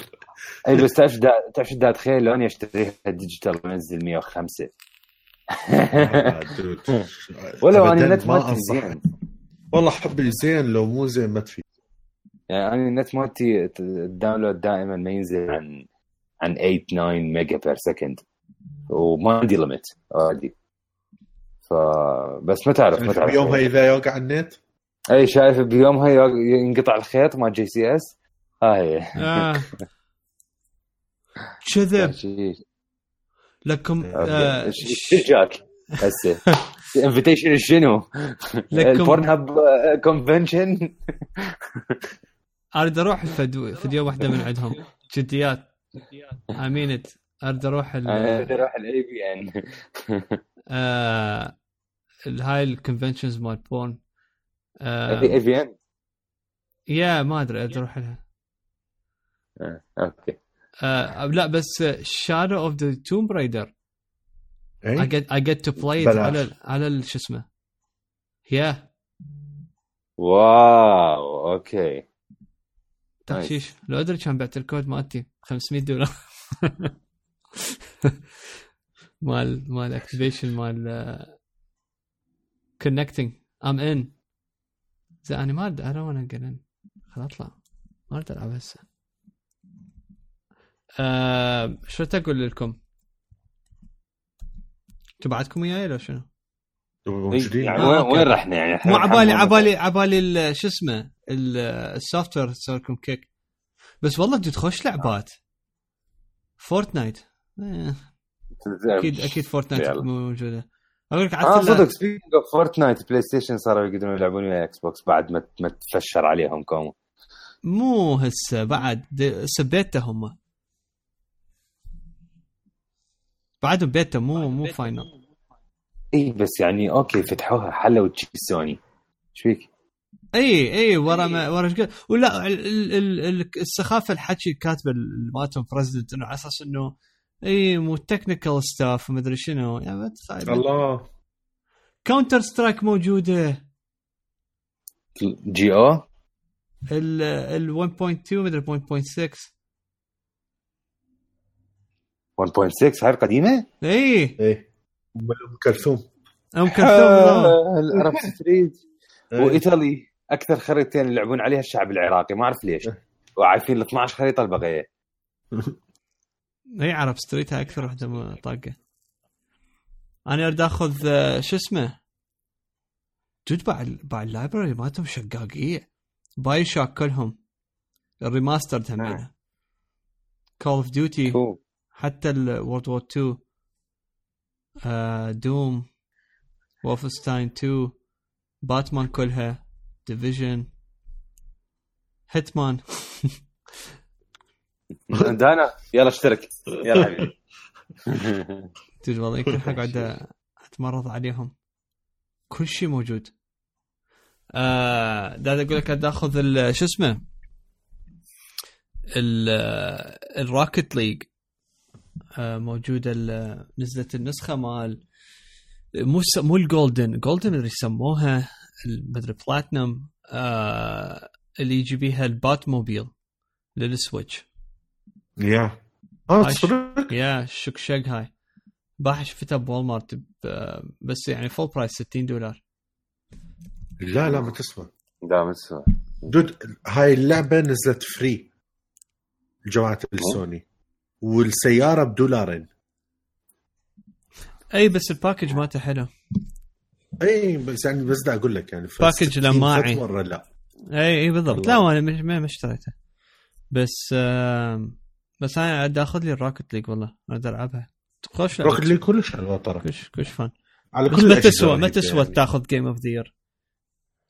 اي بس تعرف دا تعرف شو دا اتخيل لو اني اشتريها digital وانزل 105 آه، dude. ولو أنا النت ما. زين. والله حبي زين لو مو زين ما تفيد. يعني أنا النت مالتي ال download دائما ما ينزل عن عن 8 9 mega per second. وما عندي limit already ف بس ما تعرف ما تعرف. بيومها إذا يوقع النت؟ أي شايف بيومها ينقطع الخيط مال GCS هاي آه. كذب. لكم أوكي. آه، إيش إيش جاك. هسه. <laughs> انفيتيشن شنو؟ لكم البورن هاب كونفنشن أريد أروح الفدو فيديو واحدة من عندهم. جديات. امينت أريد أروح ال- بدي أروح الاي بي ان آه، هاي الكونفنشنز مال بورن آه، اي بي ان يا ما أدري أريد أروح لها. أوكي. آه، لا بس شادو اوف ذا توم رايدر I اي I get to play it بلاش. على على شو اسمه. يا واو أوكي. تخشيش. لو أدري كان بعت الكود مالتي. 500 دولار. <laughs> مال مال اكتيفيشن مال كونكتنج ام ان زين أنا ما ادري أنا وأنا قلن خل أطلع. ما اريد ألعب هسه. آه شو أقول لكم؟ أنتوا بعدكم وياي لو شنو؟ موجودين يعني آه، وين. وين رحنا يعني؟ مو عبالي عبالي عبالي ال- شو اسمه؟ ال- ال software تسوي لكم kick بس والله dude خوش لعبات. Fortnite. إيه، أكيد أكيد Fortnite. موجودة. أقول لك آه صدق speaking of Fortnite PlayStation صاروا يقدرون يلعبون ويا Xbox بعد ما ما تفشر عليهم كوم مو هسه بعد. بيتا هم. بعدهم بيتا مو مو final اي بس يعني okay فتحوها حلوا تشي سوني. إيش فيك؟ إي إي ورا ما ورا إيش ولا ال- ال- ال- ال- السخافة الحكي كاتبة ال- مالتهم president إنه على أساس إنه إي مو technical stuff وما أدري شنو. يعني. الله. Counter-Strike موجودة. GO؟ ال ال 1.2 مدري 1.6 1.6 هاي القديمة؟ إي. إيه أم أم كلثوم ام كلثوم. <laughs> العرب street إيه. وإيطالي أكثر خريطتين يلعبون عليها الشعب العراقي ما أعرف ليش. وعارفين ال 12 خريطة البقية. اي عرب street هاي أكثر وحده طاقة. أنا أريد أخذ آه، شو اسمه؟ جد باع ال- باع ال library مالتهم شقاقية. BioShock كلهم. ال remastered همينه Call of Duty حتى ال World War 2 آه Doom و Wolfenstein 2 باتمان كلها Division Hitman. <laughs> دانا يلا اشترك. يلا حبيبي. <laughs> جد والله يمكن حق قاعد <laughs> أتمرض عليهم. كل شيء موجود. آه دا أقول لك قاعد آخذ ال- شو اسمه؟ ال- ال Rocket League آه، موجودة ال- نزلت النسخة مال مو س- مو ال golden. golden مدري يسموها ال- مدري بلاتنم آه اللي يجي بيها ال Batmobile لل Switch. yeah. آه هاي صدق؟ يا شك شق هاي. باح شفتها ب Walmart ب- بس يعني full price 60 دولار. لا لا ما تسوى لا بس dude هاي اللعبة نزلت free جماعة السوني والسيارة بدولارين أي بس ال package مالته حلو. أي بس يعني بس دا أقول لك يعني package 60 لماعي. مرة لا. أي أي بالضبط. لا وأنا مش ما اشتريته. بس آم، بس أنا بدي آخذ لي ال Rocket League والله أنا بدي ألعبها. خوش. Rocket League كلش حلوة ترى. كلش كلش fun على كل ما تسوى ما رهيبة تسوى يعني. تاخذ game of the year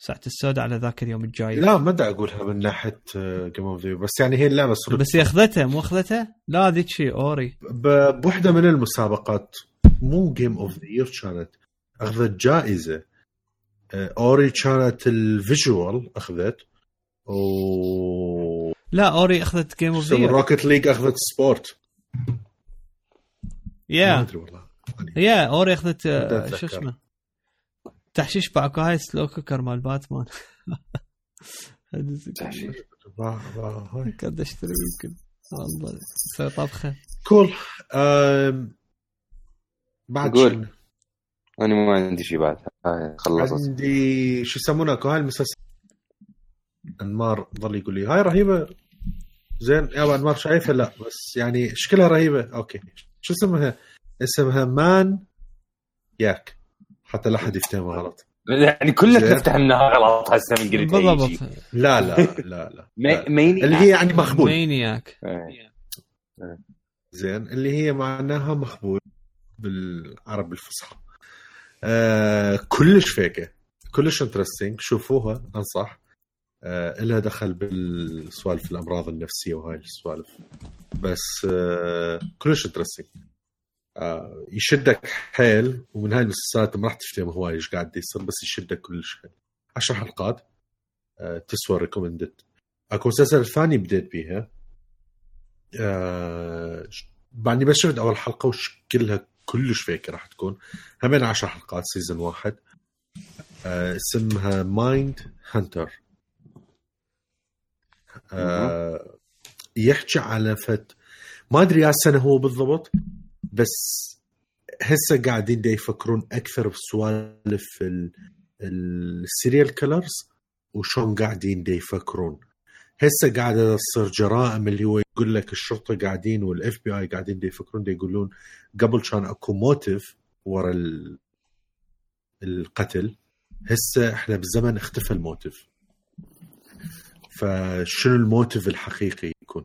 ساعة السوداء على ذاك اليوم الجاي. لا ما دا أقولها من ناحية game of بس يعني هي اللعبة صدق. بس هي أخذتها مو أخذتها؟ لا ذيك شيء Ori. بوحدة من المسابقات مو game of the year كانت. أخذت جائزة. آه، Ori كانت ال visual أخذت. و لا Ori أخذت game of the year Rocket League أخذت sport ما يا أدري والله. yeah Ori أخذت آه،. شو اسمه؟ تحشيش باكو هاي slow cooker مال باتمان تحشيش. قد اشتري يمكن. والله. سوي طبخة. cool. بعد قول. أنا ما عندي شيء بعد. هاي خلصت. عندي شو يسمونها هاي المسلسل. أنمار ظل يقول لي هاي رهيبة. زين. يابا أنمار شايفها؟ لا. بس يعني شكلها رهيبة. okay. شو اسمها؟ اسمها Maniac. حتى لا أحد يفتهمها غلط. يعني كلك زين. تفتح منها غلط هسه من قلت بالضبط. لا لا <laughs> لا لا, لا. ميني اللي هي يعني مخبول. Maniac إيه. زين. اللي هي معناها مخبول بالعربي الفصحى آه كلش فيكة. كلش interesting شوفوها أنصح. آه لها دخل بالسوالف الأمراض النفسية وهاي السوالف. بس آه كلش interesting يشدك حيل ومن هاي المسلسلات ما راح تفتهم هواي إيش قاعد يصير؟ بس يشدك كلش حيل 10 حلقات آه تسوى recommended أكو مسلسل ثاني بديت بيها. آه بعدني بس شفت أول حلقة وشكلها كلش فيكه راح تكون. همين 10 حلقات season واحد. آه اسمها Mindhunter آه يحكي على فت ما أدري يا سنة هو بالضبط بس هسه قاعدين دا يفكرون أكثر بسوالف ال- ال serial killers وشون قاعدين دا يفكرون. هسه قاعدة تصير جرائم اللي هو يقول لك الشرطة قاعدين وال FBI قاعدين دا يفكرون دا يقولون قبل كان أكو motive ورا ال- القتل هسه إحنا بالزمن اختفى الموتيف. فشنو الموتيف الحقيقي يكون؟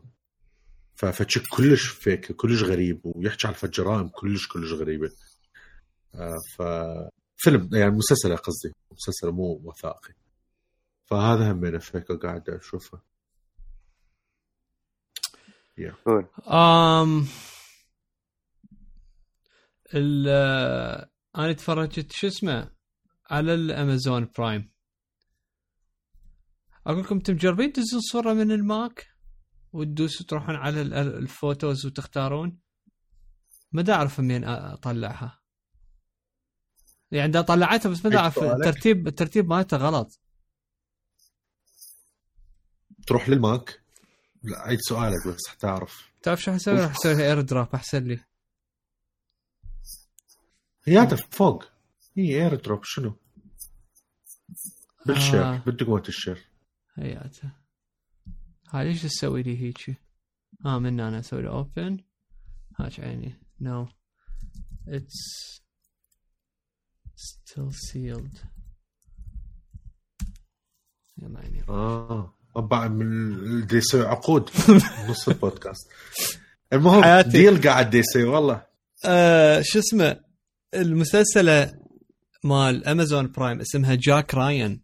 ففتشك كلش فيك كلش غريب ويحكي عن جرائم كلش كلش غريبه آه ف فيلم يعني مسلسل قصدي مسلسل مو وثائقي. فهذا هم من فيك قاعد أشوفه. أم ال أنا تفرجت شو اسمه؟ على ال Amazon Prime. أقول لكم أنتم مجربين تدزون صورة من ال Mac؟ وتدوسوا تروحون على ال- ال- ال photos وتختارون. ما دا أعرف منين أطلعها. يعني دا طلعتها بس ما دا أعرف؟ الترتيب الترتيب مالتها غلط. تروح لل Mac؟ لا عيد سؤالك بس حتى اعرف تعرف شو حسوي؟ راح أسوي AirDrop أحسن لي. هي فوق. هي AirDrop شنو؟ بال share آه. بدك وقت ال share. هياته. هاي ليش تسوي لي هيجي؟ آه من أنا أسوي له open هاج عيني no it's still sealed. يلا عيني آه طبعا من اللي يسوي عقود. <laughs> نص البودكاست. المهم حياتي. ديل قاعد يسوي والله. آه شو اسمه؟ المسلسلة مال Amazon Prime اسمها Jack Ryan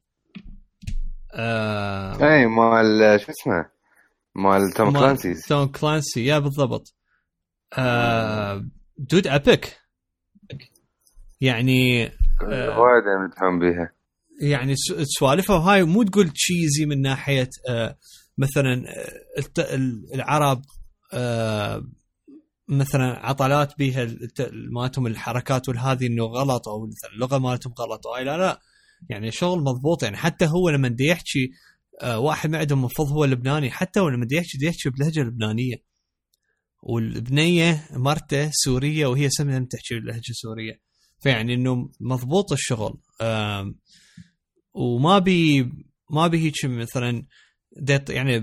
آه اي مال شو اسمه؟ مال توم مال Clancy's. Tom Clancy yeah بالضبط. آه dude أبيك. يعني آه. وايد متفهم بيها. يعني س- سوالفها هاي مو تقول cheesy من ناحية آه مثلا آه، العرب آه مثلا عطلات بيها الت- مالتهم الحركات والهذه إنه غلط أو مثلا اللغة مالتهم غلط أو لا لا. يعني شغل مضبوط يعني حتى هو لما يحكي آه، واحد ما عندهم المفروض هو لبناني. حتى هو لما دي يحكي يحكي بلهجة لبنانية. والبنية مرته سورية وهي سمها تحكي بلهجة سورية. فيعني إنه مضبوط الشغل. وما بي ما بي هيك مثلا دي يعني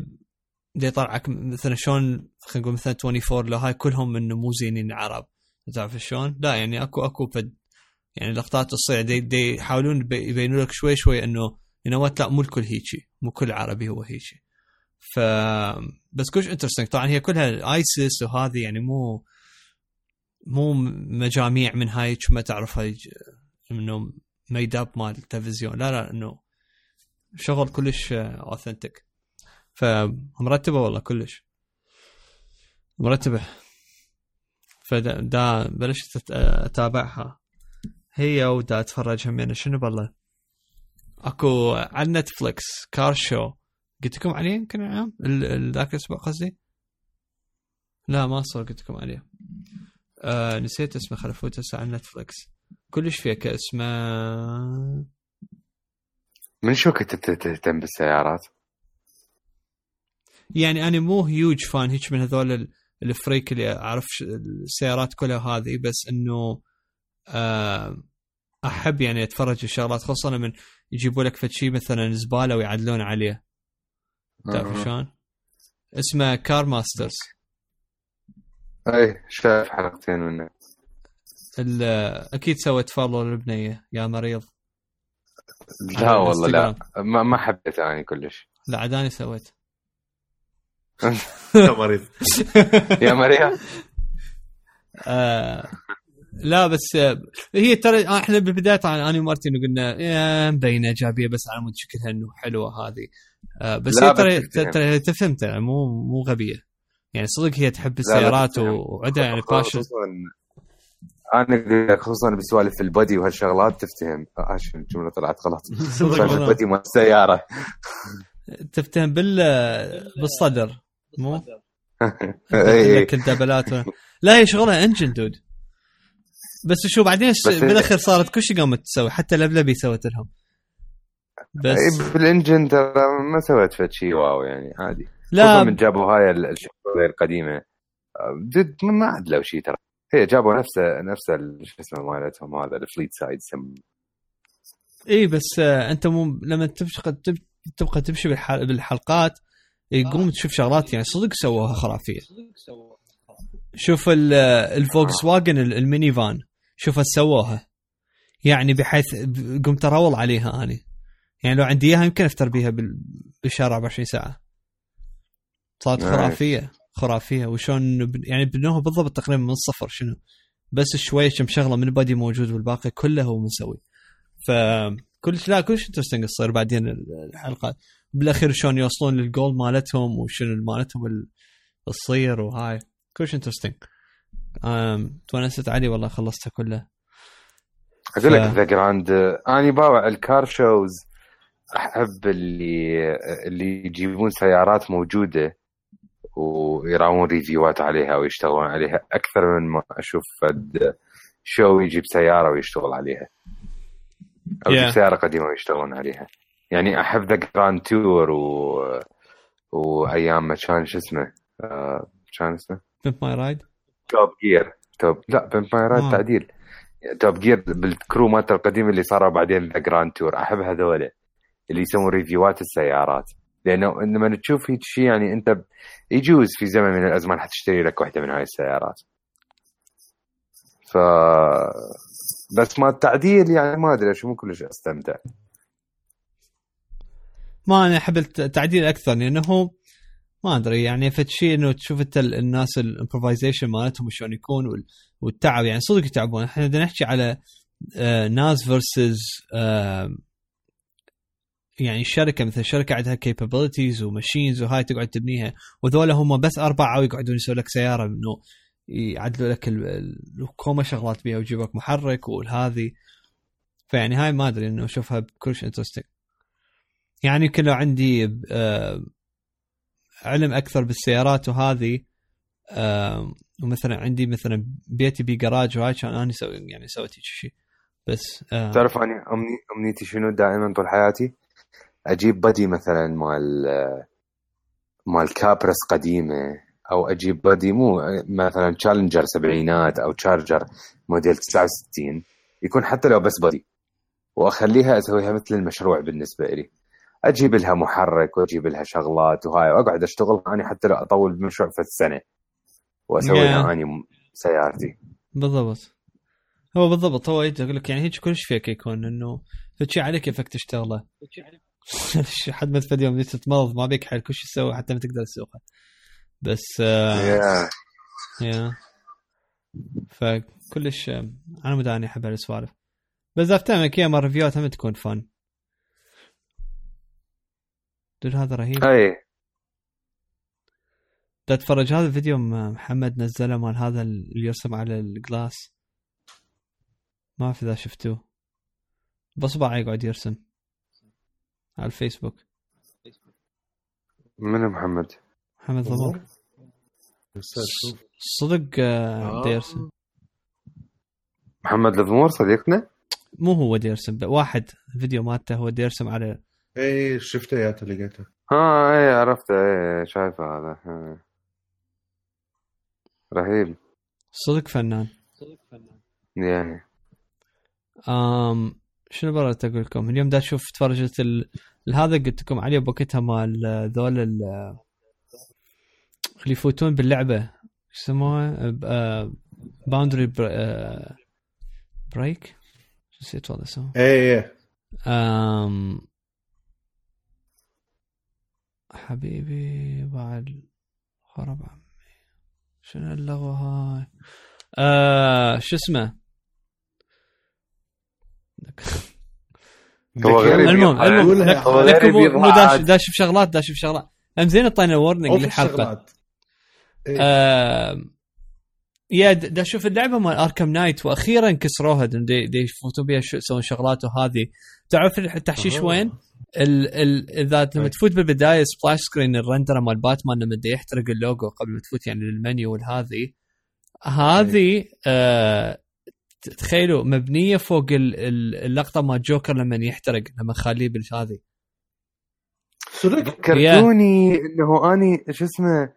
دي يطلعك مثلا شلون خلينا نقول مثلا 24 لو هاي كلهم إنه مو زينين عرب. تعرف شلون؟ لا يعني اكو أكو فد يعني لقطات تصير. دي, دي يحاولون يبي- يبينوا لك شوي شوي إنه انه لا مو الكل هيجي مو كل عربي هو هيجي. ف بس كلش interesting طبعا هي كلها ISIS وهذه يعني مو مو مجاميع من هاي ما تعرف هاي إنه made up مال التلفزيون. لا لا إنه شغل كلش authentic فمرتبه والله كلش. مرتبة. فدا دا بلشت أتابعها. هي ودا أتفرج همين شنو بالله؟ اكو على Netflix car show. قلت لكم عليه يمكن عام ال- ال- ذاك الأسبوع قصدي؟ لا ما صار قلت لكم عليه. آه نسيت اسمه خلفوت هسه على نتفلكس كلش فيه كاسمه. من شو كنت تهتم بالسيارات؟ يعني أنا مو هيوج فان هيك من هذول ال- الفريك اللي أعرف السيارات كلها هذه بس إنه آه، أحب يعني أتفرج الشغلات خصوصا من يجيبوا لك فد شيء مثلا زبالة ويعدلون عليه. تعرف. شلون؟ اسمه Car Masters اي شايف حلقتين منه. أكيد سويت follow للبنيه يا مريض. لا والله لا. ما, ما حبيت اني كلش. لا عداني سويت. <laughs> يا مريض. <laughs> يا مريم آه. لا بس آه هي ترى إحنا بالبداية طبعا أنا ومارتن قلنا مبينة جابيه بس على مود شكلها إنه حلوة هذه آه بس هي ترى. ترى تفهم ترى مو مو غبية يعني صدق هي تحب السيارات. وعندها يعني passion خصوصا أنا خصوصا بسوالف ال body وهالشغلات تفتهم آه شو الجمله طلعت غلط. <laughs> ال body مال السيارة تفتهم بال بالصدر مو. <laughs> لك الدبلات و- لا هي شغلها engine dude بس شو بعدين ش- بالاخير صارت كل شيء قامت تسوي حتى لبلبي سوت لهم. بس إي، بال engine ترى ما سويت فد شيء wow يعني عادي. لا. من جابوا هاي ال- الشغله القديمة. آه، جد ما عدلوا شيء ترى. هي جابوا نفسه نفس ال- شو اسمه مالتهم هذا ال Fleetside يسمونه اي بس آه أنت مو لما تبقى تب- تبقى تمشي بالحل... بالحلقات يقوم تشوف شغلات يعني صدق سووها خرافية. شوف ال- ال Volkswagen ال- ال minivan شوف إيش سووها. يعني بحيث قمت أروض عليها أني. يعني لو عندي إياها يمكن افتر بيها بال... بالشارع 24 ساعة. صارت. خرافية خرافية. وشون يعني بنوها بالضبط تقريبا من الصفر شنو. بس شوية كم شغلة من ال body موجود والباقي كله هو مسوي. ف كلش لا كلش interesting تصير بعدين ال- الحلقات بالأخير شلون يوصلون للجول مالتهم وشنو مالتهم ال- الصير وهاي. كلش interesting تونست علي والله خلصتها كلها أقول لك ذا جراند أني باوع ال car shows أحب اللي اللي يجيبون سيارات موجودة ويراون review ات عليها ويشتغلون عليها أكثر من ما أشوف فد show يجيب سيارة ويشتغل عليها. أو يجيب Yeah. سيارة قديمة ويشتغلون عليها. يعني أحب The Grand Tour و... وأيام ما كان شو اسمه آه، كان اسمه؟ Pimp My Ride Top Gear Top لا Ride آه. تعديل. Top Gear بال crew مالته القديم اللي صاروا بعدين The Grand Tour أحب هذول اللي يسوون review ات السيارات. لأنه لما تشوف هيك شيء يعني أنت يجوز في زمن من الأزمان حتشتري لك واحدة من هاي السيارات. ف بس ما التعديل يعني ما أدري شو مو كلش أستمتع. ما أنا أحب الت- التعديل أكثر لأنه ما أدري يعني فد شيء إنه تشوف أنت ال- الناس ال improvisation مالتهم شلون يكون وال- والتعب يعني صدق يتعبون. إحنا بدنا نحكي على آه، ناس versus يعني الشركة مثل شركة عندها capabilities و machines وهاي تقعد تبنيها وذولا هم بس أربعة ويقعدون يسوون لك سيارة إنه يعدلوا لك ال- ال- كوما شغلات بيها ويجيب لك محرك والهذه فيعني هاي ما أدري إنه أشوفها بكلش انترستنج يعني يمكن لو عندي آه، علم أكثر بالسيارات وهذه ومثلا عندي مثلا بيتي بي جراج وهاي كان أنا سوي يعني سويت شيء بس تعرف أني أمني أمنيتي شنو دائما طول حياتي؟ أجيب بدي مثلا مال مال كابرس قديمة أو أجيب بدي مو مثلا تشالنجر سبعينات أو تشارجر موديل 69 يكون حتى لو بس بدي وأخليها أسويها مثل المشروع بالنسبة لي أجيب لها محرك وأجيب لها شغلات وهاي وأقعد أشتغل اني حتى لو أطول بمشروع في السنة. واسويها Yeah. اني سيارتي. بالضبط. هو بالضبط هو يجي يقول لك يعني هيك كلش فيك يكون إنه فشي عليك كيفك تشتغله. <laughs> حد ما تفد يوم تتمرض ما بيك حل كل شيء تسوي حتى ما تقدر تسوقه. بس آه يا. يا. فكلش آه، أنا مداني أحب هالسوالف. بس افتهم كيا مال ريفيوات هم تكون فن دول هذا رهيب؟ أي. تتفرج هذا الفيديو محمد نزله مال هذا اللي يرسم على الجلاس. ما أعرف إذا شفتوه. بصبعه يقعد يرسم. على الفيسبوك. من محمد؟ محمد شوف صدق آه، آه. يرسم. محمد الضمور صديقنا؟ مو هو يرسم واحد فيديو مالته هو يرسم على إيه شفته يا لقيته ها اي عرفته. اي شايفه هذا. ها. رهيب. صدق فنان. يعني آم شنو برا أقول لكم؟ اليوم دا أشوف تفرجت ال... هذا قلت لكم عليه بوقتها مال آه، ذول ال... آه، اللي يفوتون باللعبة. شو يسموها؟ باوندري بريك شو نسيت والله اسمه إيه إيه. آم... حبيبي بعد خرب عمي. شنو اللغوة هاي؟ آه شو اسمه؟ هو غريب. المهم. المهم. لكم مو- داش. داش بشغلات داش بشغلات هم زين اعطينا warning للحلقة. إيه. آم، يا دا أشوف اللعبة مال Arkham Knight وأخيرا كسروها دي, دي, يفوتون بها يسوون شغلات وهذه. تعرف التحشيش آه. وين؟ ال ال إذا لما. تفوت بالبداية splash screen ال render ه مال باتمان لما بده يحترق اللوجو قبل ما تفوت يعني للمنيو والهذه هذه آه تخيلوا مبنية فوق ال- ال- اللقطة مال جوكر لما يحترق لما خليه بالهذه صدق ذكرتوني إنه أني شو اسمه؟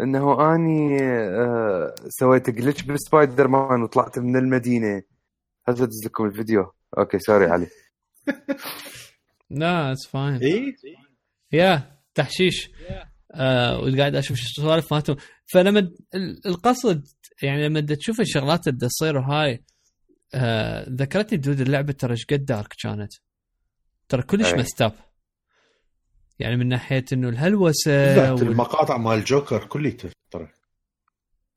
إنه أني آه سويت glitch بال Spider-Man وطلعت من المدينة. هذا لكم الفيديو okay sorry علي. لا it's fine إيه يا تحشيش. آه وقاعد أشوف شو السوالف مالتهم. فلما ال- القصد يعني لما تشوف الشغلات اللي تصير وهاي آه ذكرتني دود اللعبة ترى إيش قد دارك كانت. ترى كلش. مستاب يعني من ناحية إنه الهلوسة وال... المقاطع مال جوكر كليته ترى.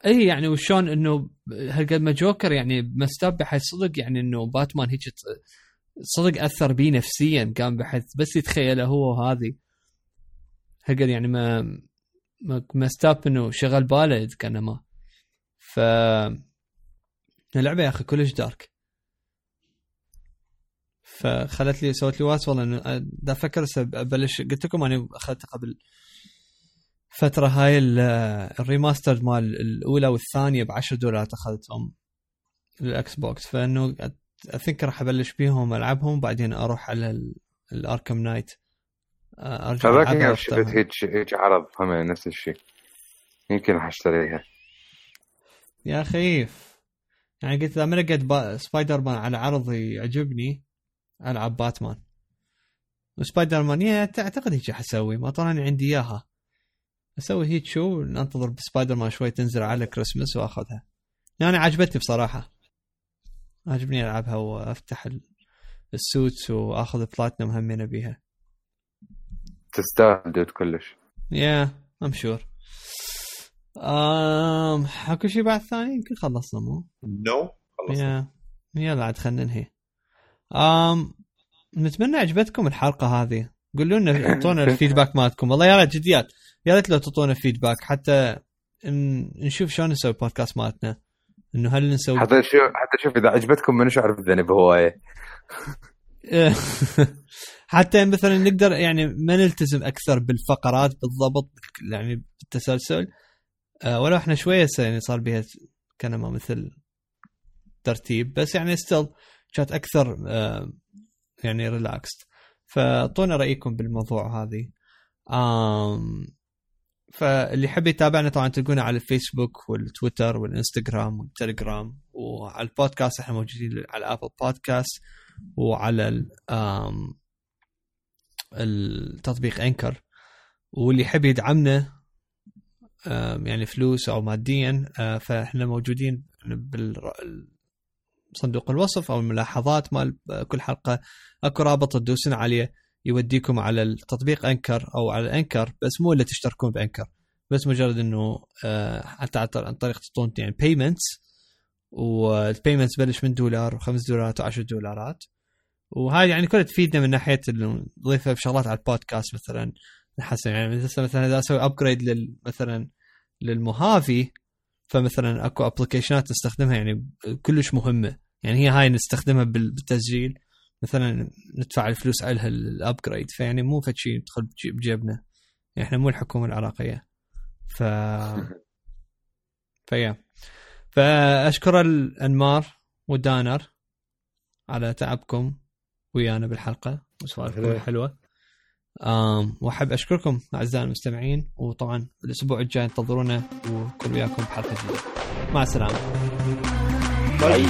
إي يعني وشون إنه هالقد ما جوكر يعني مستاب بحيث صدق يعني إنه باتمان هيك صدق أثر بيه نفسيا كان بحيث بس يتخيله هو هذه هالقد يعني ما ما مستاب إنه شغل باله كانما ف اللعبة يا أخي كلش dark. فخلت لي سوت لي واهس والله إنه دا أفكر أبلش. قلت لكم أنا أخذت قبل فترة هاي ال- ال remaster مال الأولى والثانية ب 10 دولار أخذتهم لل Xbox. فإنه اثنك راح أبلش بيهم ألعبهم بعدين أروح على ال- ال Arkham Knight آه، أرجع هذاك شفت. هيك هيك عرض هم نفس الشيء. يمكن راح أشتريها. يا خيف يعني قلت إذا ما لقيت با... سبايدر مان على عرض يعجبني ألعب باتمان. وسبايدر مان يا أعتقد هيك حسوي ما طلعني عندي إياها. أسوي هيك شو ننتظر بسبايدر مان شوي تنزل على كريسمس وأخذها. يعني عجبتني بصراحة. عجبني ألعبها وأفتح ال- ال suits وأخذ بلاتنم همين بيها. تستاهل دود كلش. يا I'm sure امم اكو شيء بعد ثاني؟ يمكن خلصنا مو؟ no خلصنا. يا يلا عاد خلينا ننهي. امم نتمنى عجبتكم الحلقة هذه. قولوا لنا <coughs> أعطونا ال feedback مالتكم. والله يا ريت جديات. يا ريت لو تعطونا feedback حتى نشوف شلون نسوي البودكاست مالتنا. إنه هل نسوي حتى شو حتى شوف إذا عجبتكم ما نشعر بالذنب هوايه <laughs> حتى مثلا نقدر يعني ما نلتزم أكثر بالفقرات بالضبط يعني بالتسلسل. آه ولو إحنا شوية يعني صار بها كنما مثل ترتيب بس يعني still كانت أكثر آه يعني relaxed فأعطونا رأيكم بالموضوع هذه. آم فاللي يحب يتابعنا طبعا تلقونا على الفيسبوك والتويتر والإنستغرام والتليجرام وعلى البودكاست إحنا موجودين على ابل بودكاست وعلى التطبيق انكر واللي يحب يدعمنا يعني فلوس أو ماديا آه، فإحنا موجودين بصندوق الوصف أو الملاحظات مال كل حلقة. أكو رابط تدوسون عليه. يوديكم على التطبيق Anchor أو على Anchor بس مو اللي تشتركون ب Anchor. بس مجرد إنه آه، حتى عن طريق تعطون يعني payments وال payments بلش من دولار وخمس دولارات و10 دولارات. وهاي يعني كلها تفيدنا من ناحية نضيفها بشغلات على البودكاست مثلا. نحسن يعني مثلا إذا أسوي upgrade لل مثلا لل Mojave فمثلا أكو applicationات نستخدمها يعني كلش مهمة. يعني هي هاي نستخدمها بال- بالتسجيل. مثلا ندفع الفلوس عليها الابجريد فيعني مو فد شيء يدخل بجي- بجيبنا. يعني إحنا مو الحكومة العراقية. ف <laughs> فيا فأشكر الأنمار ودانر على تعبكم ويانا بالحلقة. وسوالفكم. الحلوة. آم وأحب أشكركم أعزائي المستمعين. وطبعا الأسبوع الجاي انتظرونا ونكون وياكم بحلقة جديدة. مع السلامة. باي